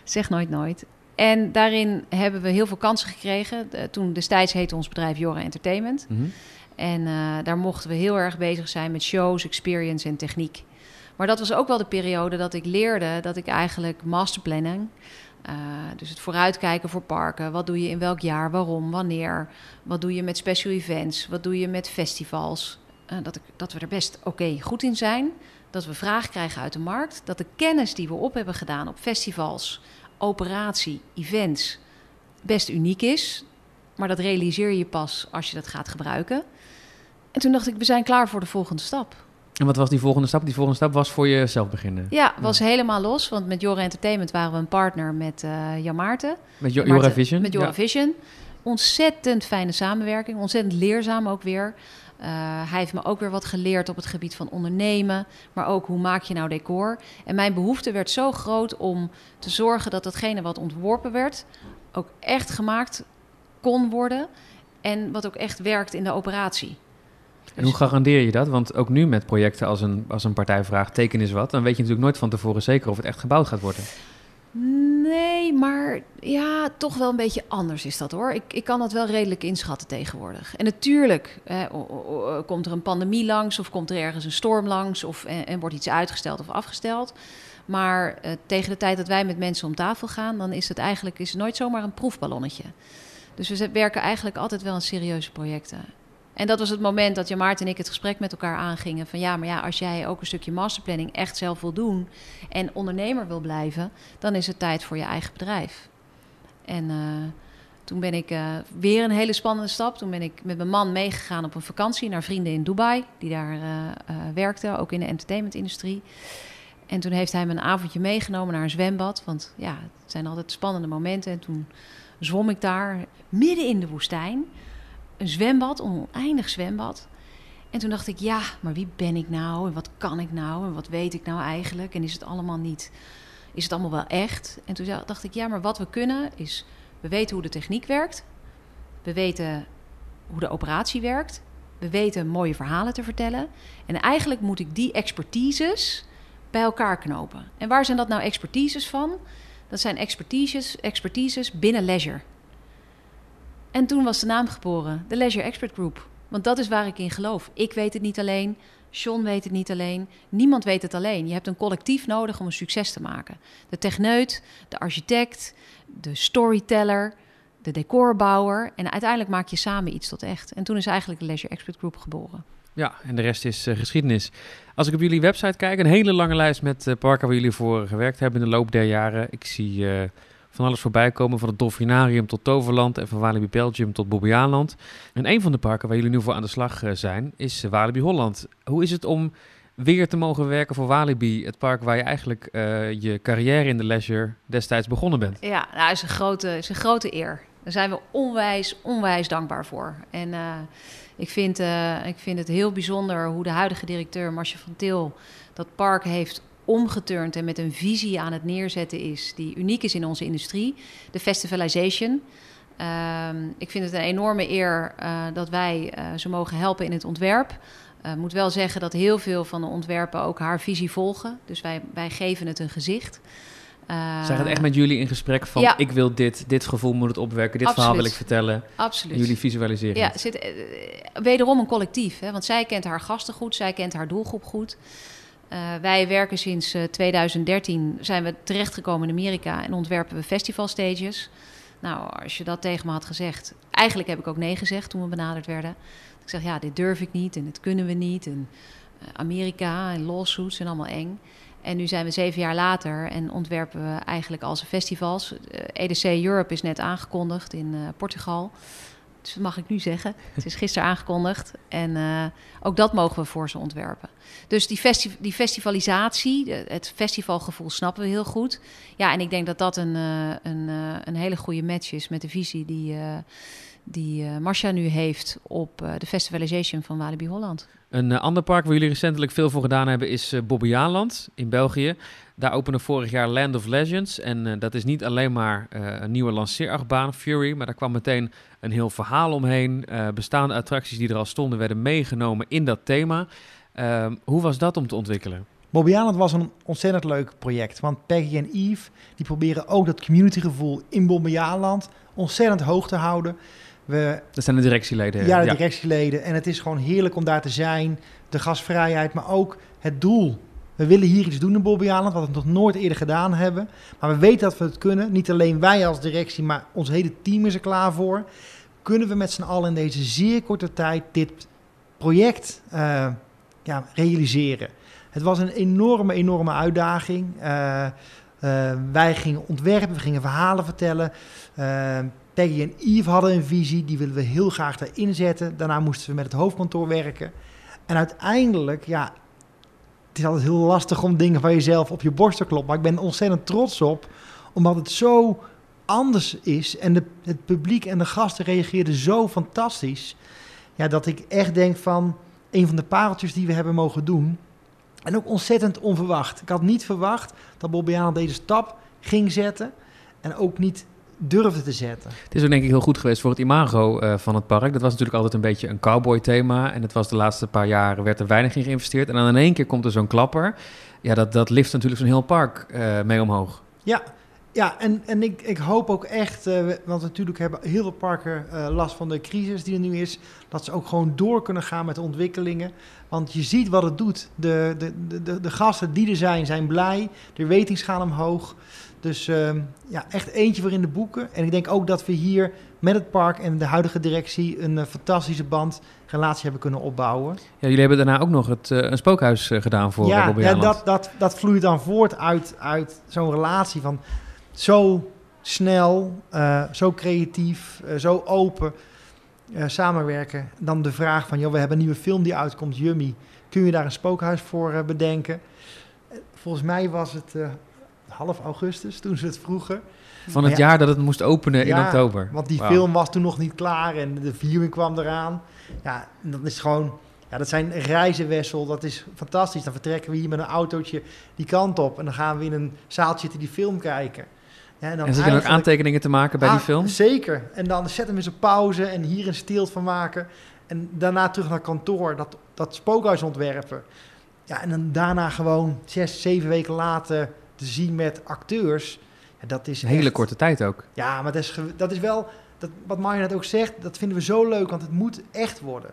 Zeg nooit nooit. En daarin hebben we heel veel kansen gekregen. Toen destijds heette ons bedrijf Jora Entertainment. Mhm. En eh, daar mochten we heel erg bezig zijn met shows, experience en techniek. Maar dat was ook wel de periode dat ik leerde dat ik eigenlijk masterplanning, eh, dus het vooruitkijken voor parken. Wat doe je in welk jaar, waarom, wanneer? Wat doe je met special events? Wat doe je met festivals? Eh, dat, ik, dat we er best oké goed in zijn. Dat we vraag krijgen uit de markt. Dat de kennis die we op hebben gedaan op festivals, operatie, events, best uniek is. Maar dat realiseer je pas als je dat gaat gebruiken. En toen dacht ik, we zijn klaar voor de volgende stap. En wat was die volgende stap? Die volgende stap was voor jezelf beginnen. Ja, was helemaal los. Want met Jora Entertainment waren we een partner met eh Jan Maarten. Met jo Maarten- Joravision? Met Ja. Joravision. Ontzettend fijne samenwerking. Ontzettend leerzaam ook weer. Eh, hij heeft me ook weer wat geleerd op het gebied van ondernemen. Maar ook hoe maak je nou decor. En mijn behoefte werd zo groot om te zorgen dat datgene wat ontworpen werd... ook echt gemaakt kon worden. En wat ook echt werkt in de operatie. En hoe garandeer je dat? Want ook nu met projecten als een, als een partij vraagt, teken eens wat, dan weet je natuurlijk nooit van tevoren zeker of het echt gebouwd gaat worden. Nee, maar ja, toch wel een beetje anders is dat hoor. Ik, ik kan dat wel redelijk inschatten tegenwoordig. En natuurlijk eh, komt er een pandemie langs of komt er ergens een storm langs of, en, wordt iets uitgesteld of afgesteld. Maar eh, tegen de tijd dat wij met mensen om tafel gaan, dan is het eigenlijk is nooit zomaar een proefballonnetje. Dus we werken eigenlijk altijd wel aan serieuze projecten. En dat was het moment dat Jan Maarten en ik het gesprek met elkaar aangingen. Van ja, maar ja, als jij ook een stukje masterplanning echt zelf wil doen en ondernemer wil blijven, dan is het tijd voor je eigen bedrijf. En uh, toen ben ik uh, weer een hele spannende stap. Toen ben ik met mijn man meegegaan op een vakantie naar vrienden in Dubai, die daar uh, werkten, ook in de entertainmentindustrie. En toen heeft hij me een avondje meegenomen naar een zwembad. Want ja, het zijn altijd spannende momenten. En toen zwom ik daar midden in de woestijn een zwembad, een oneindig zwembad. En toen dacht ik, ja, maar wie ben ik nou? En wat kan ik nou? En wat weet ik nou eigenlijk? En is het allemaal niet, is het allemaal wel echt? En toen dacht ik, ja, maar wat we kunnen is, we weten hoe de techniek werkt. We weten hoe de operatie werkt. We weten mooie verhalen te vertellen. En eigenlijk moet ik die expertises bij elkaar knopen. En waar zijn dat nou expertises van? Dat zijn expertises, expertises binnen leisure. En toen was de naam geboren, de Leisure Expert Group. Want dat is waar ik in geloof. Ik weet het niet alleen, John weet het niet alleen, niemand weet het alleen. Je hebt een collectief nodig om een succes te maken. De techneut, de architect, de storyteller, de decorbouwer. En uiteindelijk maak je samen iets tot echt. En toen is eigenlijk de Leisure Expert Group geboren. Ja, en de rest is uh, geschiedenis. Als ik op jullie website kijk, een hele lange lijst met uh, parken waar jullie voor gewerkt hebben in de loop der jaren. Ik zie uh, van alles voorbij komen, van het Dolfinarium tot Toverland en van Walibi Belgium tot Bobbejaanland. En een van de parken waar jullie nu voor aan de slag zijn, is Walibi Holland. Hoe is het om weer te mogen werken voor Walibi, het park waar je eigenlijk je carrière in de leisure destijds begonnen bent? Ja, nou, is een grote, is een grote eer. Daar zijn we onwijs, onwijs dankbaar voor. En ik vind, ik vind het heel bijzonder hoe de huidige directeur Marcia van Til dat park heeft omgeturnd en met een visie aan het neerzetten is die uniek is in onze industrie. De festivalization. Uh, ik vind het een enorme eer uh, dat wij uh, ze mogen helpen in het ontwerp. Ik moet wel zeggen dat heel veel van de ontwerpen ook haar visie volgen. Dus wij, wij geven het een gezicht. Uh, Zij gaat echt met jullie in gesprek van ja. ik wil dit, dit gevoel moet het opwerken, dit Absoluut. verhaal wil ik vertellen. Absoluut. jullie visualiseren. Ja, zit wederom een collectief. Hè? Want zij kent haar gasten goed, zij kent haar doelgroep goed. Uh, wij werken sinds 2013, zijn we terechtgekomen in Amerika en ontwerpen we festivalstages. Nou, als je dat tegen me had gezegd, eigenlijk heb ik ook nee gezegd toen we benaderd werden. Ik zeg ja, dit durf ik niet en dit kunnen we niet. En Amerika en lawsuits en allemaal eng. En nu zijn we zeven jaar later en ontwerpen we eigenlijk al zijn festivals. EDC Europe is net aangekondigd in Portugal. Dus dat mag ik nu zeggen. Het is gisteren aangekondigd. En uh, ook dat mogen we voor ze ontwerpen. Dus die, die festivalisatie, het festivalgevoel snappen we heel goed. Ja, en ik denk dat dat een, uh, een, een hele goede match is met de visie die, die Marcia nu heeft op de festivalisation van Walibi Holland. Een uh, ander park waar jullie recentelijk veel voor gedaan hebben is uh, Bobbejaanland in België. Daar opende vorig jaar Land of Legends. En uh, dat is niet alleen maar een nieuwe lanceerachtbaan, Fury, maar daar kwam meteen een heel verhaal omheen. bestaande attracties die er al stonden werden meegenomen in dat thema. Ehm, hoe was dat om te ontwikkelen? Bobbejaanland was een ontzettend leuk project. Want Peggy en Yves die proberen ook dat communitygevoel in Bobbejaanland ontzettend hoog te houden. We, dat zijn de directieleden. Ja, de ja. directieleden. En het is gewoon heerlijk om daar te zijn. De gastvrijheid, maar ook het doel. We willen hier iets doen in Bobbejaanland, wat we nog nooit eerder gedaan hebben. Maar we weten dat we het kunnen. Niet alleen wij als directie, maar ons hele team is er klaar voor. Kunnen we met z'n allen in deze zeer korte tijd dit project uh, ja, realiseren? Het was een enorme, enorme uitdaging. Uh, uh, wij gingen ontwerpen, we gingen verhalen vertellen. En Yves hadden een visie, die willen we heel graag erin zetten. Daarna moesten we met het hoofdkantoor werken. En uiteindelijk, ja, het is altijd heel lastig om dingen van jezelf op je borst te kloppen. Maar ik ben ontzettend trots op, omdat het zo anders is. En de, het publiek en de gasten reageerden zo fantastisch. Ja, dat ik echt denk van een van de pareltjes die we hebben mogen doen. En ook ontzettend onverwacht. Ik had niet verwacht dat Bobbiana deze stap ging zetten. En ook niet durfde te zetten. Het is ook denk ik heel goed geweest voor het imago eh, van het park. Dat was natuurlijk altijd een beetje een cowboy thema. En het was de laatste paar jaren werd er weinig in geïnvesteerd. En dan in één keer komt er zo'n klapper. Ja, dat, dat lift natuurlijk zo'n heel park eh, mee omhoog. Ja, ja en, en ik, ik hoop ook echt, uh, want natuurlijk hebben heel veel parken last van de crisis die er nu is, dat ze ook gewoon door kunnen gaan met de ontwikkelingen. Want je ziet wat het doet. De, de, de, de gasten die er zijn, zijn blij. De gaan omhoog. Dus uh, ja, echt eentje voor in de boeken. En ik denk ook dat we hier met het park en de huidige directie een uh, fantastische band, relatie hebben kunnen opbouwen. Ja, jullie hebben daarna ook nog het, uh, een spookhuis gedaan voor ja, Robbie ja, dat, dat, dat vloeit dan voort uit, uit zo'n relatie van zo snel, zo creatief, zo open samenwerken. Dan de vraag van, joh, we hebben een nieuwe film die uitkomt, Yummy. Kun je daar een spookhuis voor bedenken? Volgens mij was het half augustus, toen ze het vroegen. Van het ja, jaar dat het moest openen ja, in oktober. Want die wow. film was toen nog niet klaar en de viewing kwam eraan. Ja, dan is gewoon... Ja, dat zijn reizenwissel, dat is fantastisch. Dan vertrekken we hier met een autootje die kant op... en dan gaan we in een zaaltje zitten die film kijken. Ja, en, dan en zitten er ook aantekeningen te maken bij ah, die film? Zeker. En dan zetten we ze pauze en hier een stilte van maken. En daarna terug naar kantoor, dat, dat spookhuis ontwerpen. Ja, en dan daarna gewoon zes, zeven weken later te zien met acteurs. Ja, dat is een hele echt, korte tijd ook. Ja, maar dat is, dat is wel, dat, wat Marja net ook zegt, dat vinden we zo leuk, want het moet echt worden.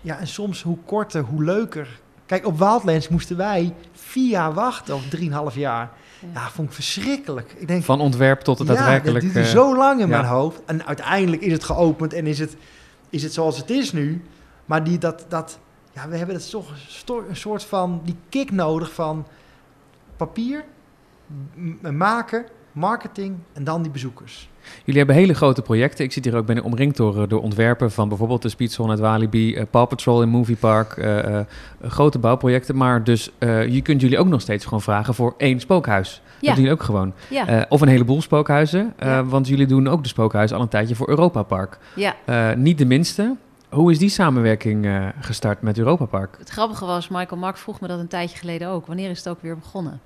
Ja, en soms hoe korter, hoe leuker. Kijk, op Wildlands moesten wij vier jaar wachten, of drieënhalf jaar. Ja, ja vond ik verschrikkelijk. Ik denk, Van ontwerp tot het ja, daadwerkelijk... dat duurde uh, zo lang in ja. mijn hoofd. En uiteindelijk is het geopend en is het, is het zoals het is nu. Maar die, dat, dat, ja, we hebben het toch een soort van, die kick nodig van papier, maken, marketing en dan die bezoekers. Jullie hebben hele grote projecten. Ik zit hier ook ben omringd door, door ontwerpen van bijvoorbeeld de Speedzone uit Walibi, uh, Paw Patrol in Movie Park, uh, uh, grote bouwprojecten. Maar dus je kunt jullie ook nog steeds gewoon vragen voor één spookhuis. Ja. Dat doen jullie ook gewoon. Ja. of een heleboel spookhuizen, ja. want jullie doen ook de spookhuis al een tijdje voor Europa Park. Ja. niet de minste. Hoe is die samenwerking gestart met Europa Park? Het grappige was, Michael Mark vroeg me dat een tijdje geleden ook. Wanneer is het ook weer begonnen?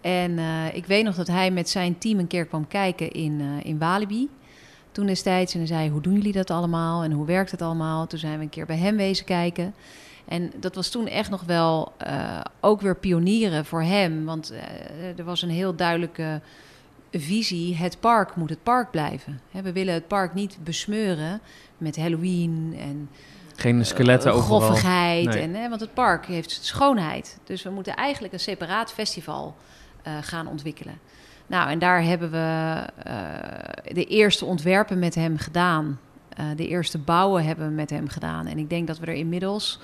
En uh, ik weet nog dat hij met zijn team een keer kwam kijken in, uh, in Walibi. Toen destijds. En hij zei, hoe doen jullie dat allemaal? En hoe werkt het allemaal? Toen zijn we een keer bij hem wezen kijken. En dat was toen echt nog wel uh, ook weer pionieren voor hem. Want er was een heel duidelijke visie. Het park moet het park blijven. He, we willen het park niet besmeuren met Halloween en... Geen skeletten overal. Groffigheid. Nee. En, hè, want het park heeft schoonheid. Dus we moeten eigenlijk een separaat festival uh, gaan ontwikkelen. Nou, en daar hebben we uh, de eerste ontwerpen met hem gedaan. Uh, de eerste bouwen hebben we met hem gedaan. En ik denk dat we er inmiddels.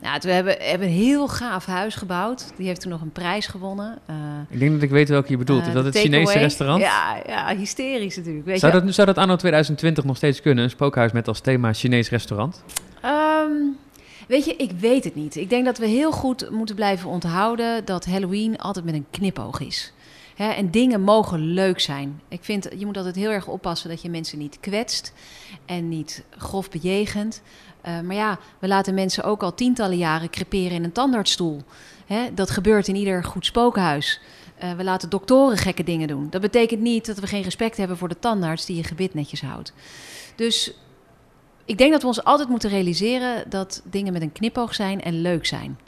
Nou, we hebben, hebben een heel gaaf huis gebouwd. Die heeft toen nog een prijs gewonnen. ik denk dat ik weet welke je bedoelt. Is dat het Chinese restaurant? Ja, ja, hysterisch natuurlijk. Weet zou, je? Dat, zou dat anno 2020 nog steeds kunnen? Een spookhuis met als thema Chinees restaurant? Um, Weet je, ik weet het niet. Ik denk dat we heel goed moeten blijven onthouden dat Halloween altijd met een knipoog is. En dingen mogen leuk zijn. Ik vind, je moet altijd heel erg oppassen dat je mensen niet kwetst en niet grof bejegent. Uh, maar ja, we laten mensen ook al tientallen jaren creperen in een tandartsstoel. Dat gebeurt in ieder goed spookhuis. Uh, we laten doktoren gekke dingen doen. Dat betekent niet dat we geen respect hebben voor de tandarts die je gebit netjes houdt. Dus ik denk dat we ons altijd moeten realiseren dat dingen met een knipoog zijn en leuk zijn.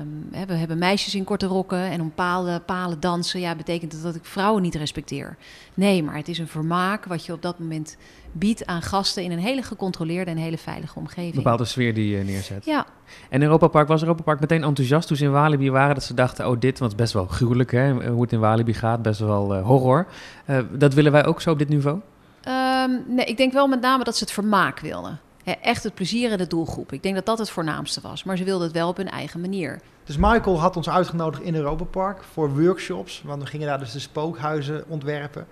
Um, we hebben meisjes in korte rokken en om palen, palen dansen. Ja, betekent dat dat ik vrouwen niet respecteer? Nee, maar het is een vermaak wat je op dat moment biedt aan gasten in een hele gecontroleerde en hele veilige omgeving. Een bepaalde sfeer die je neerzet. Ja. En Europa Park, was Europa Park meteen enthousiast toen ze in Walibi waren? Dat ze dachten, oh dit, was best wel gruwelijk hè, hoe het in Walibi gaat, best wel uh, horror. Uh, dat willen wij ook zo op dit niveau? Um, nee, ik denk wel met name dat ze het vermaak wilden. Echt het plezier in de doelgroep. Ik denk dat dat het voornaamste was. Maar ze wilden het wel op hun eigen manier. Dus Michael had ons uitgenodigd in Europa Park voor workshops. Want we gingen daar dus de spookhuizen ontwerpen.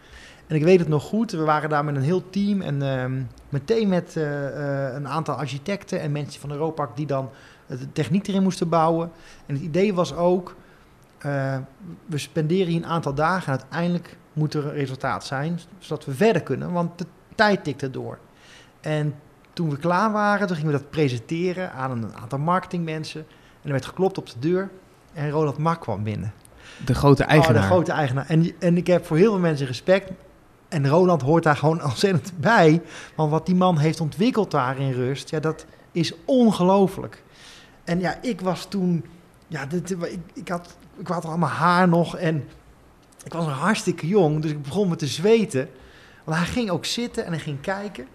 En ik weet het nog goed, we waren daar met een heel team. En uh, meteen met uh, uh, een aantal architecten en mensen van Europa Park die dan de techniek erin moesten bouwen. En het idee was ook, uh, we spenderen hier een aantal dagen en uiteindelijk moet er een resultaat zijn, zodat we verder kunnen, want de tijd tikte door. En toen we klaar waren, toen gingen we dat presenteren aan een aantal marketingmensen. En er werd geklopt op de deur en Ronald Mak kwam binnen. De grote eigenaar. Oh, de grote eigenaar. En, en ik heb voor heel veel mensen respect. en Roland hoort daar gewoon ontzettend bij. Want wat die man heeft ontwikkeld daar in rust, ja, dat is ongelooflijk. En ja, ik was toen, ja, dit, ik, ik, had, ik had allemaal haar nog en ik was een hartstikke jong, dus ik begon me te zweten. Want hij ging ook zitten en hij ging kijken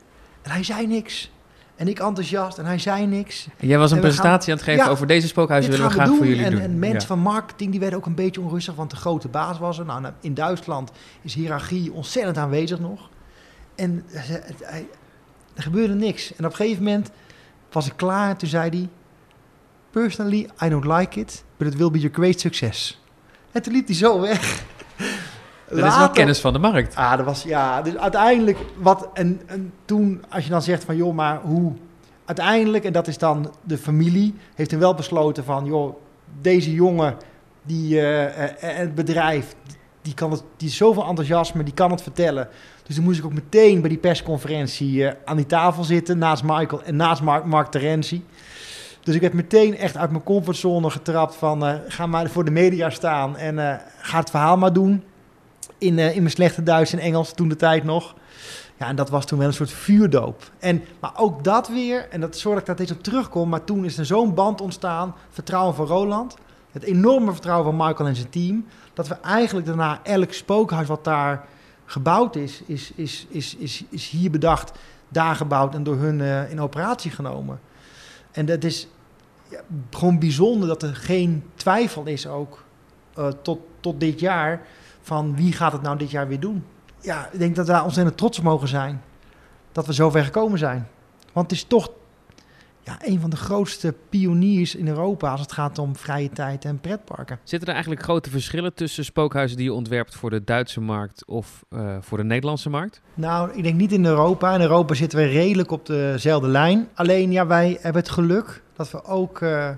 en hij zei niks. En ik enthousiast en hij zei niks. En jij was een En we presentatie gaan- aan het geven Ja, over deze spookhuizen willen we gaan graag we voor doen. jullie en, doen. En mensen Ja. van marketing die werden ook een beetje onrustig, want de grote baas was er. Nou, nou, in Duitsland is hiërarchie ontzettend aanwezig nog. En hij- er gebeurde niks. En op een gegeven moment was ik klaar. Toen zei hij: Personally, I don't like it, but it will be a great success. En toen liep hij zo weg. Dat is wel kennis van de markt. Ah, dat was, ja, dus uiteindelijk, wat, en, en toen, als je dan zegt van, joh, maar hoe, uiteindelijk, en dat is dan de familie, heeft toen wel besloten van, joh, deze jongen, die, eh, eh, het bedrijf, die kan het, die is zoveel enthousiasme, die kan het vertellen. Dus toen moest ik ook meteen bij die persconferentie eh, aan die tafel zitten, naast Michael en naast Mark, Mark Terenzi. Dus ik werd meteen echt uit mijn comfortzone getrapt van, ga maar voor de media staan en ga het verhaal maar doen in, eh, in mijn slechte Duits en Engels toen de tijd nog. Ja, en dat was toen wel een soort vuurdoop. En, maar ook dat weer, en dat zorg dat ik daar steeds op terugkom, maar toen is er zo'n band ontstaan, vertrouwen van Roland, het enorme vertrouwen van Michael en zijn team, dat we eigenlijk daarna elk spookhuis wat daar gebouwd is, is, is, is, is, is hier bedacht, daar gebouwd en door hun eh, in operatie genomen. En dat is ja, gewoon bijzonder dat er geen twijfel is ook eh, tot, tot dit jaar van wie gaat het nou dit jaar weer doen. Ja, ik denk dat we daar ontzettend trots op mogen zijn. Dat we zo ver gekomen zijn. Want het is toch ja, een van de grootste pioniers in Europa als het gaat om vrije tijd en pretparken. Zitten er eigenlijk grote verschillen tussen spookhuizen die je ontwerpt voor de Duitse markt of eh, voor de Nederlandse markt? Nou, ik denk niet in Europa. In Europa zitten we redelijk op dezelfde lijn. Alleen ja, wij hebben het geluk dat we ook eh,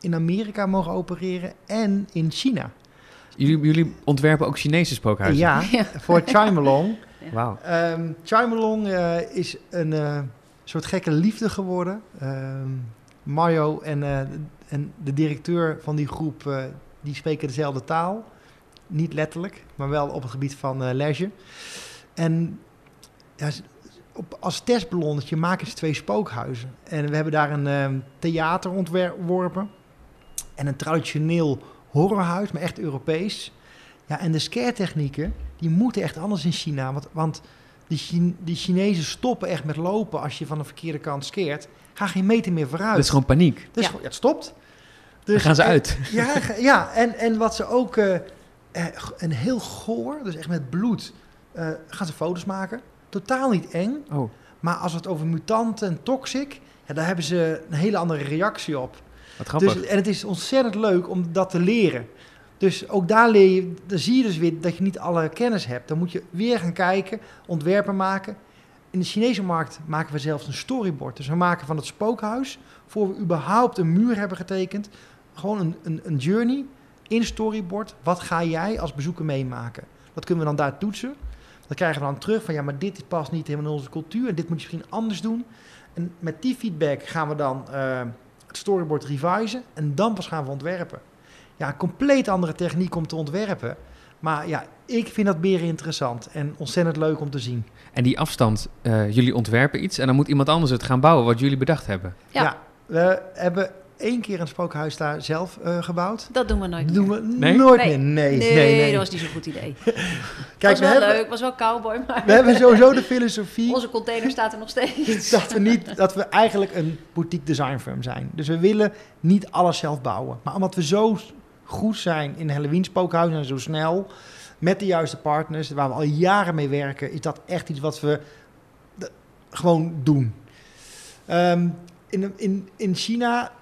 in Amerika mogen opereren en in China. Jullie, jullie ontwerpen ook Chinese spookhuizen? Ja, voor Chimelong. Wauw. Ehm Chimelong eh, is een eh, soort gekke liefde geworden. Ehm, Mario en, eh, en de directeur van die groep, die spreken dezelfde taal. Niet letterlijk, maar wel op het gebied van leisure. En ja, op, als testballonnetje maken ze twee spookhuizen. En we hebben daar een ehm, theater ontworpen. En een traditioneel horrorhuis, maar echt Europees. Ja, en de scare-technieken, die moeten echt anders in China. Want, want die, die Chinezen stoppen echt met lopen als je van de verkeerde kant skeert. Ga geen meter meer vooruit. Dat is gewoon paniek. Dus Ja. het stopt. Dan gaan ze uit. Ja, ja en, en wat ze ook... eh, eh, g- een heel goor, dus echt met bloed, eh, gaan ze foto's maken. Totaal niet eng. Oh, Maar als het over mutanten en toxic... Ja, daar hebben ze een hele andere reactie op. Dus, en het is ontzettend leuk om dat te leren. Dus ook daar leer je, dan zie je dus weer dat je niet alle kennis hebt. Dan moet je weer gaan kijken, ontwerpen maken. In de Chinese markt maken we zelfs een storyboard. Dus we maken van het spookhuis, voor we überhaupt een muur hebben getekend, gewoon een, een, een journey in storyboard. Wat ga jij als bezoeker meemaken? Dat kunnen we dan daar toetsen. Dan krijgen we dan terug van ja, maar dit past niet helemaal in onze cultuur en dit moet je misschien anders doen. En met die feedback gaan we dan eh, het storyboard revisen en dan pas gaan we ontwerpen. Ja, een compleet andere techniek om te ontwerpen. Maar ja, ik vind dat beren interessant en ontzettend leuk om te zien. En die afstand, eh, jullie ontwerpen iets en dan moet iemand anders het gaan bouwen wat jullie bedacht hebben. Ja. we hebben één keer een spookhuis daar zelf eh, gebouwd. Dat doen we nooit Dat doen meer. we Nee? nooit Nee. meer. Nee, Nee, nee, nee. dat was niet zo'n goed idee. Kijk, was we wel hebben, leuk, was wel cowboy, maar we hebben sowieso de filosofie onze container staat er nog steeds. dat we, niet, dat we eigenlijk een boutique design firm zijn. Dus we willen niet alles zelf bouwen. Maar omdat we zo goed zijn in Halloween spookhuizen en zo snel... met de juiste partners, waar we al jaren mee werken... is dat echt iets wat we gewoon doen. Ehm, in, in, in China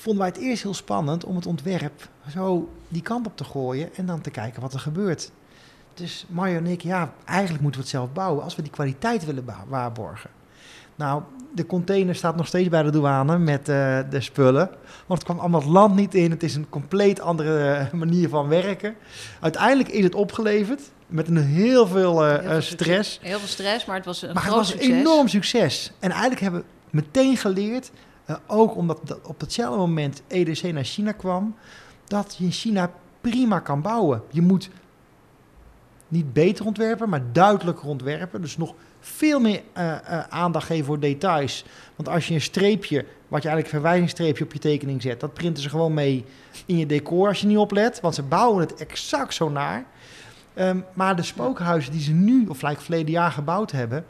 vonden wij het eerst heel spannend om het ontwerp zo die kant op te gooien... en dan te kijken wat er gebeurt. Dus Mario en ik, ja, eigenlijk moeten we het zelf bouwen... als we die kwaliteit willen waarborgen. Nou, de container staat nog steeds bij de douane met eh, de spullen. Want het kwam allemaal het land niet in. Het is een compleet andere eh, manier van werken. Uiteindelijk is het opgeleverd met een heel veel eh, Heel veel stress. Heel veel stress, maar het was een Maar het groot was een enorm succes. En eigenlijk hebben we meteen geleerd, eh, ook omdat dat op hetzelfde moment EDC naar China kwam, dat je in China prima kan bouwen. Je moet niet beter ontwerpen, maar duidelijker ontwerpen. Dus nog veel meer uh, uh, aandacht geven voor details. Want als je een streepje, wat je eigenlijk een verwijzingsstreepje op je tekening zet, dat printen ze gewoon mee in je decor als je niet oplet. Want ze bouwen het exact zo naar. Um, maar de spookhuizen die ze nu, of gelijk verleden jaar gebouwd hebben,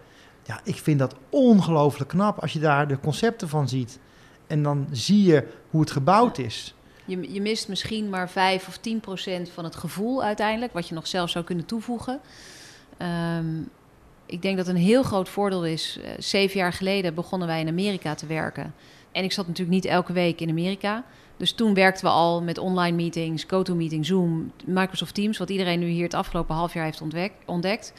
ja, ik vind dat ongelooflijk knap als je daar de concepten van ziet. En dan zie je hoe het gebouwd is. Je, je mist misschien maar 5 of 10 procent van het gevoel uiteindelijk, wat je nog zelf zou kunnen toevoegen. Um, ik denk dat een heel groot voordeel is. Uh, zeven jaar geleden begonnen wij in Amerika te werken. En ik zat natuurlijk niet elke week in Amerika. Dus toen werkten we al met online meetings, GoToMeeting, Zoom, Microsoft Teams, wat iedereen nu hier het afgelopen half jaar heeft ontdekt.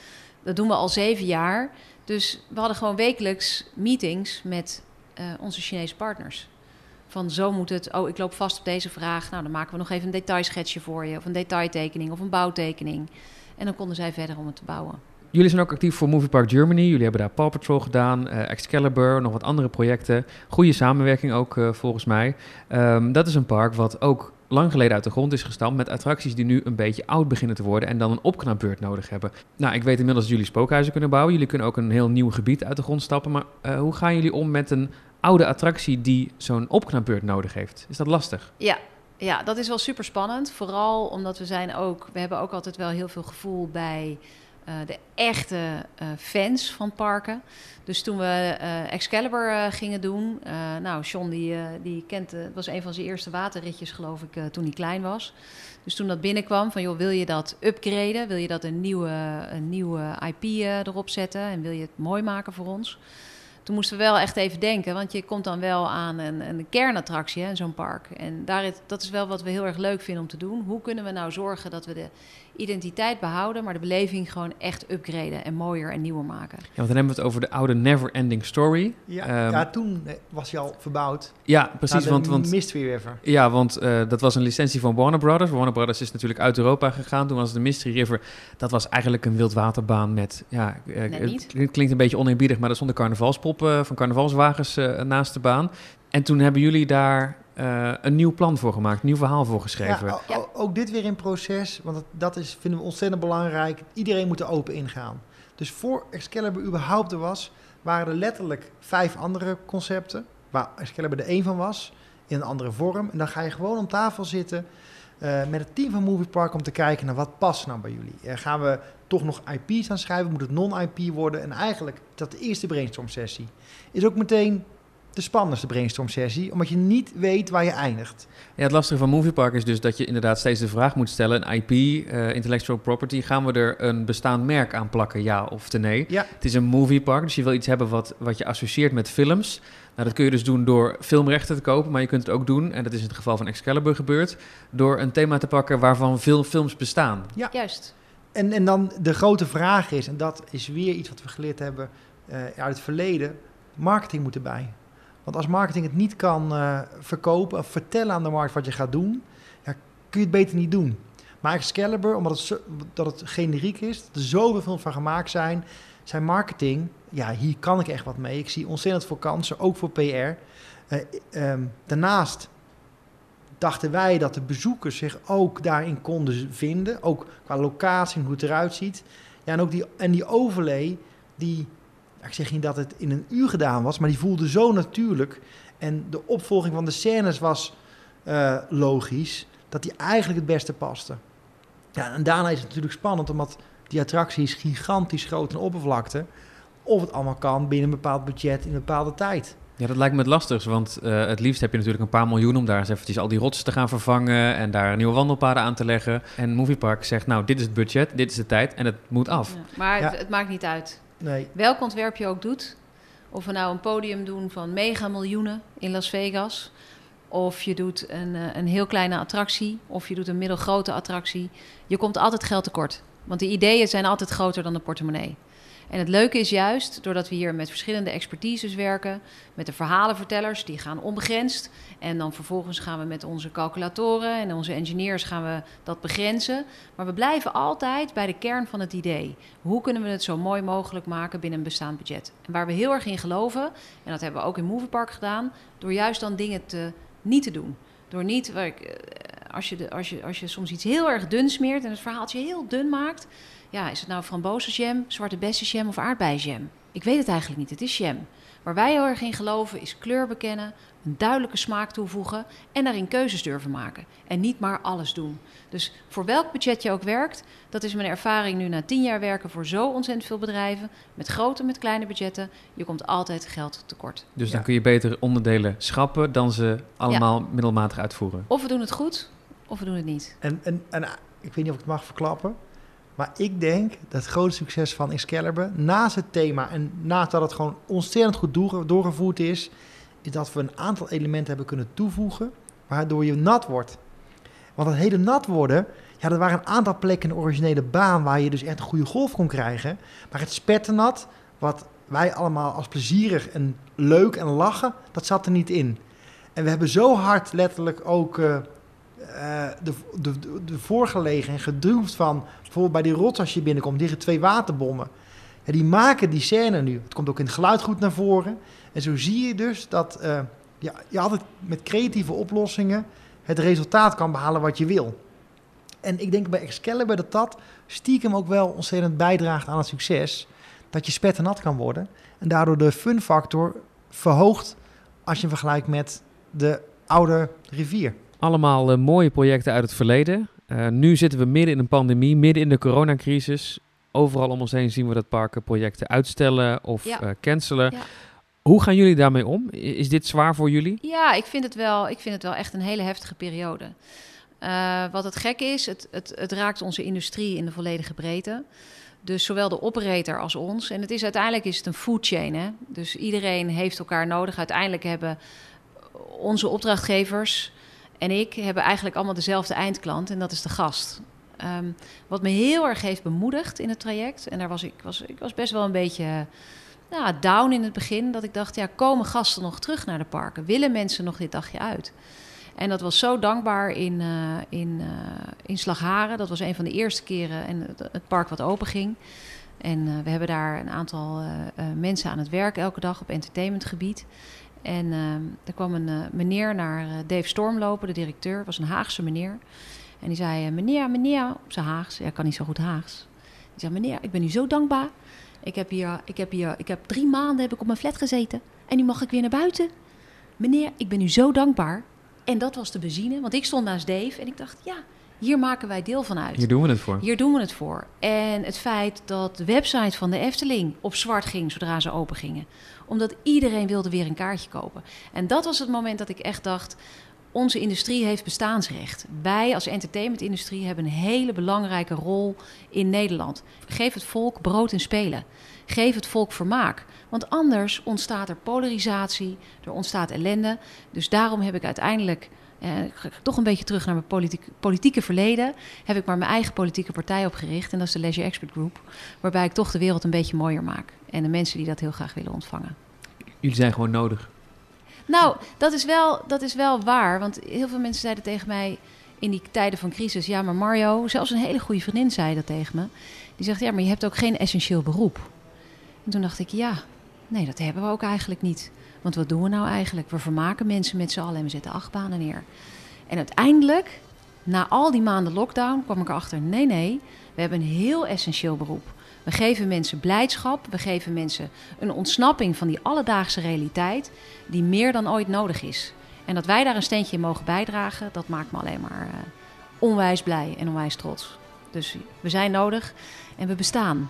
Dat doen we al zeven jaar. Dus we hadden gewoon wekelijks meetings met uh, onze Chinese partners. Van zo moet het, oh ik loop vast op deze vraag. Nou, dan maken we nog even een detailschetsje voor je, of een detailtekening of een bouwtekening. En dan konden zij verder om het te bouwen. Jullie zijn ook actief voor Movie Park Germany. Jullie hebben daar Paw Patrol gedaan, uh, Excalibur, nog wat andere projecten. Goede samenwerking ook uh, volgens mij. Um, dat is een park wat ook lang geleden uit de grond is gestampt met attracties die nu een beetje oud beginnen te worden en dan een opknapbeurt nodig hebben. Nou, ik weet inmiddels dat jullie spookhuizen kunnen bouwen. Jullie kunnen ook een heel nieuw gebied uit de grond stappen. Maar uh, hoe gaan jullie om met een oude attractie die zo'n opknapbeurt nodig heeft? Is dat lastig? Ja, ja, dat is wel super spannend. Vooral omdat we zijn ook, we hebben ook altijd wel heel veel gevoel bij uh, de echte uh, fans van parken. Dus toen we uh, Excalibur gingen doen, nou, Sean die, die kent, was een van zijn eerste waterritjes, geloof ik, toen hij klein was. Dus toen dat binnenkwam, van joh, wil je dat upgraden? Wil je dat een nieuwe, een nieuwe IP erop zetten? En wil je het mooi maken voor ons? Toen moesten we wel echt even denken, want je komt dan wel aan een, een kernattractie in zo'n park. En daar, dat is wel wat we heel erg leuk vinden om te doen. Hoe kunnen we nou zorgen dat we de identiteit behouden, maar de beleving gewoon echt upgraden en mooier en nieuwer maken. Ja, want dan hebben we het over de oude Never Ending Story. Ja, um, ja toen eh, was hij al verbouwd. Ja, precies. want, want Mystery River. Ja, want uh, dat was een licentie van Warner Brothers. Warner Brothers is natuurlijk uit Europa gegaan. Toen was de Mystery River. Dat was eigenlijk een wildwaterbaan met. Ja, uh, het klinkt een beetje oneerbiedig, maar er stonden carnavalspoppen van carnavalswagens naast de baan. En toen hebben jullie daar uh, een nieuw plan voor gemaakt, een nieuw verhaal voor geschreven. Ja, ja. Ook dit weer in proces, want dat is, vinden we ontzettend belangrijk. Iedereen moet er open ingaan. Dus voor Excalibur überhaupt er was, waren er letterlijk vijf andere concepten, waar Excalibur er één van was, in een andere vorm. En dan ga je gewoon om tafel zitten uh, met het team van Movie Park om te kijken naar wat past nou bij jullie. Uh, gaan we toch nog IP's aan schrijven? Moet het non-IP worden? En eigenlijk, dat de eerste brainstorm sessie is ook meteen de spannendste brainstorm sessie, omdat je niet weet waar je eindigt. Ja, het lastige van Moviepark is dus dat je inderdaad steeds de vraag moet stellen: een IP, uh, intellectual property, gaan we er een bestaand merk aan plakken, ja of nee? Ja. Het is een moviepark, dus je wil iets hebben wat, wat je associeert met films. Nou, dat kun je dus doen door filmrechten te kopen, maar je kunt het ook doen, en dat is in het geval van Excalibur gebeurd, door een thema te pakken waarvan veel films bestaan. Ja, juist. En, en dan de grote vraag is, en dat is weer iets wat we geleerd hebben uh, uit het verleden, marketing moet erbij. Want als marketing het niet kan uh, verkopen of vertellen aan de markt wat je gaat doen, ja, kun je het beter niet doen. Maar Excalibur, omdat het, dat het generiek is, dat er zoveel films van gemaakt zijn, zijn marketing, ja, hier kan ik echt wat mee. Ik zie ontzettend veel kansen, ook voor PR. Eh, um, daarnaast dachten wij dat de bezoekers zich ook daarin konden vinden, ook qua locatie, hoe het eruit ziet. Ja, en ook die, en die overlay, die ik zeg niet dat het in een uur gedaan was, maar die voelde zo natuurlijk. En de opvolging van de scènes was uh, logisch, dat die eigenlijk het beste paste. Ja, en daarna is het natuurlijk spannend, omdat die attractie is gigantisch groot en oppervlakte. Of het allemaal kan binnen een bepaald budget in een bepaalde tijd. Ja, dat lijkt me het lastigst, want uh, het liefst heb je natuurlijk een paar miljoen om daar eens eventjes al die rotsen te gaan vervangen en daar nieuwe wandelpaden aan te leggen. En Moviepark zegt, nou, dit is het budget, dit is de tijd en het moet af. Ja, maar ja. het, het, maakt niet uit. Nee. Welk ontwerp je ook doet. Of we nou een podium doen van mega miljoenen in Las Vegas. Of je doet een, eh, een heel kleine attractie. Of je doet een middelgrote attractie. Je komt altijd geld tekort. Want de ideeën zijn altijd groter dan de portemonnee. En het leuke is juist, doordat we hier met verschillende expertises werken, met de verhalenvertellers, die gaan onbegrensd. En dan vervolgens gaan we met onze calculatoren en onze engineers gaan we dat begrenzen. Maar we blijven altijd bij de kern van het idee. Hoe kunnen we het zo mooi mogelijk maken binnen een bestaand budget? En waar we heel erg in geloven, en dat hebben we ook in Moviepark gedaan, door juist dan dingen te, niet te doen. Door niet, ik, als je, als, je, als je soms iets heel erg dun smeert en het verhaaltje heel dun maakt, ja, is het nou frambozenjam, zwarte bessenjam of aardbeienjam? Ik weet het eigenlijk niet. Het is jam. Waar wij heel erg in geloven is kleur bekennen, een duidelijke smaak toevoegen en daarin keuzes durven maken. En niet maar alles doen. Dus voor welk budget je ook werkt, dat is mijn ervaring nu na tien jaar werken voor zo ontzettend veel bedrijven, met grote en met kleine budgetten, je komt altijd geld tekort. Dus Ja. dan kun je beter onderdelen schrappen dan ze allemaal middelmatig uitvoeren. Of we doen het goed, of we doen het niet. En, en, en ik weet niet of ik het mag verklappen. Maar ik denk dat het grote succes van Excalibur, naast het thema en naast dat het gewoon ontzettend goed doorge- doorgevoerd is, is dat we een aantal elementen hebben kunnen toevoegen, waardoor je nat wordt. Want het hele nat worden, ja, er waren een aantal plekken in de originele baan waar je dus echt een goede golf kon krijgen. Maar het spetternat, wat wij allemaal als plezierig en leuk en lachen, dat zat er niet in. En we hebben zo hard letterlijk ook eh, de, de, de, de voorgelegen en gedroefd van... bijvoorbeeld bij die rots als je binnenkomt, liggen twee waterbommen. Die maken die scène nu. Het komt ook in het geluid goed naar voren. En zo zie je dus dat eh, ja, je altijd met creatieve oplossingen... het resultaat kan behalen wat je wil. En ik denk bij Excalibur dat dat stiekem ook wel ontzettend bijdraagt aan het succes. Dat je spetternat kan worden. En daardoor de fun factor verhoogt als je vergelijkt met de oude rivier. Allemaal eh, mooie projecten uit het verleden. Eh, nu zitten we midden in een pandemie, midden in de coronacrisis. Overal om ons heen zien we dat parken projecten uitstellen of Ja. eh, cancelen. Ja. Hoe gaan jullie daarmee om? Is dit zwaar voor jullie? Ja, ik vind het wel, ik vind het wel echt een hele heftige periode. Wat het gek is, het, het, het raakt onze industrie in de volledige breedte. Dus zowel de operator als ons. En het is uiteindelijk is het een food chain. Hè? Dus iedereen heeft elkaar nodig. Uiteindelijk hebben onze opdrachtgevers en ik hebben eigenlijk allemaal dezelfde eindklant. En dat is de gast. Ehm, wat me heel erg heeft bemoedigd in het traject. En daar was ik, was, ik was best wel een beetje nou, down in het begin. Dat ik dacht, ja, komen gasten nog terug naar de parken? Willen mensen nog dit dagje uit? En dat was zo dankbaar in, eh, in, eh, in Slagharen. Dat was een van de eerste keren en het, park wat open ging. En eh, we hebben daar een aantal mensen aan het werk elke dag op entertainmentgebied. En eh, er kwam een eh, meneer naar eh, Dave Storm lopen, de directeur. Was een Haagse meneer. En die zei, eh, meneer, meneer, op zijn Haags. Ja, ik kan niet zo goed Haags. Die zei, meneer, ik ben u zo dankbaar. Ik heb hier, ik heb hier, ik heb drie maanden heb ik op mijn flat gezeten. En nu mag ik weer naar buiten. Meneer, ik ben u zo dankbaar. En dat was de benzine, want ik stond naast Dave en ik dacht, ja, hier maken wij deel van uit. Hier doen we het voor. Hier doen we het voor. En het feit dat de website van de Efteling op zwart ging zodra ze open gingen. Omdat iedereen wilde weer een kaartje kopen. En dat was het moment dat ik echt dacht... onze industrie heeft bestaansrecht. Wij als entertainmentindustrie hebben een hele belangrijke rol in Nederland. Geef het volk brood en spelen. Geef het volk vermaak. Want anders ontstaat er polarisatie, er ontstaat ellende. Dus daarom heb ik uiteindelijk... ga ik toch een beetje terug naar mijn politiek, politieke verleden. Heb ik maar mijn eigen politieke partij opgericht. En dat is de Leisure Expert Group. Waarbij ik toch de wereld een beetje mooier maak. En de mensen die dat heel graag willen ontvangen. Jullie zijn gewoon nodig. Nou, dat is, wel, dat is wel waar. Want heel veel mensen zeiden tegen mij in die tijden van crisis... ja, maar Mario, zelfs een hele goede vriendin zei dat tegen me. Die zegt, ja, maar je hebt ook geen essentieel beroep. En toen dacht ik, ja, nee, dat hebben we ook eigenlijk niet. Want wat doen we nou eigenlijk? We vermaken mensen met z'n allen en we zetten achtbanen neer. En uiteindelijk, na al die maanden lockdown, kwam ik erachter... nee, nee, we hebben een heel essentieel beroep. We geven mensen blijdschap, we geven mensen een ontsnapping van die alledaagse realiteit... die meer dan ooit nodig is. En dat wij daar een steentje in mogen bijdragen, dat maakt me alleen maar eh, onwijs blij en onwijs trots. Dus we zijn nodig en we bestaan.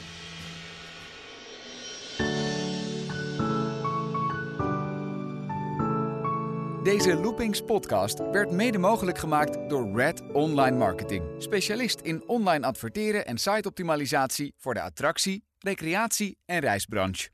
Deze Loopings podcast werd mede mogelijk gemaakt door Red Online Marketing. Specialist in online adverteren en siteoptimalisatie voor de attractie, recreatie en reisbranche.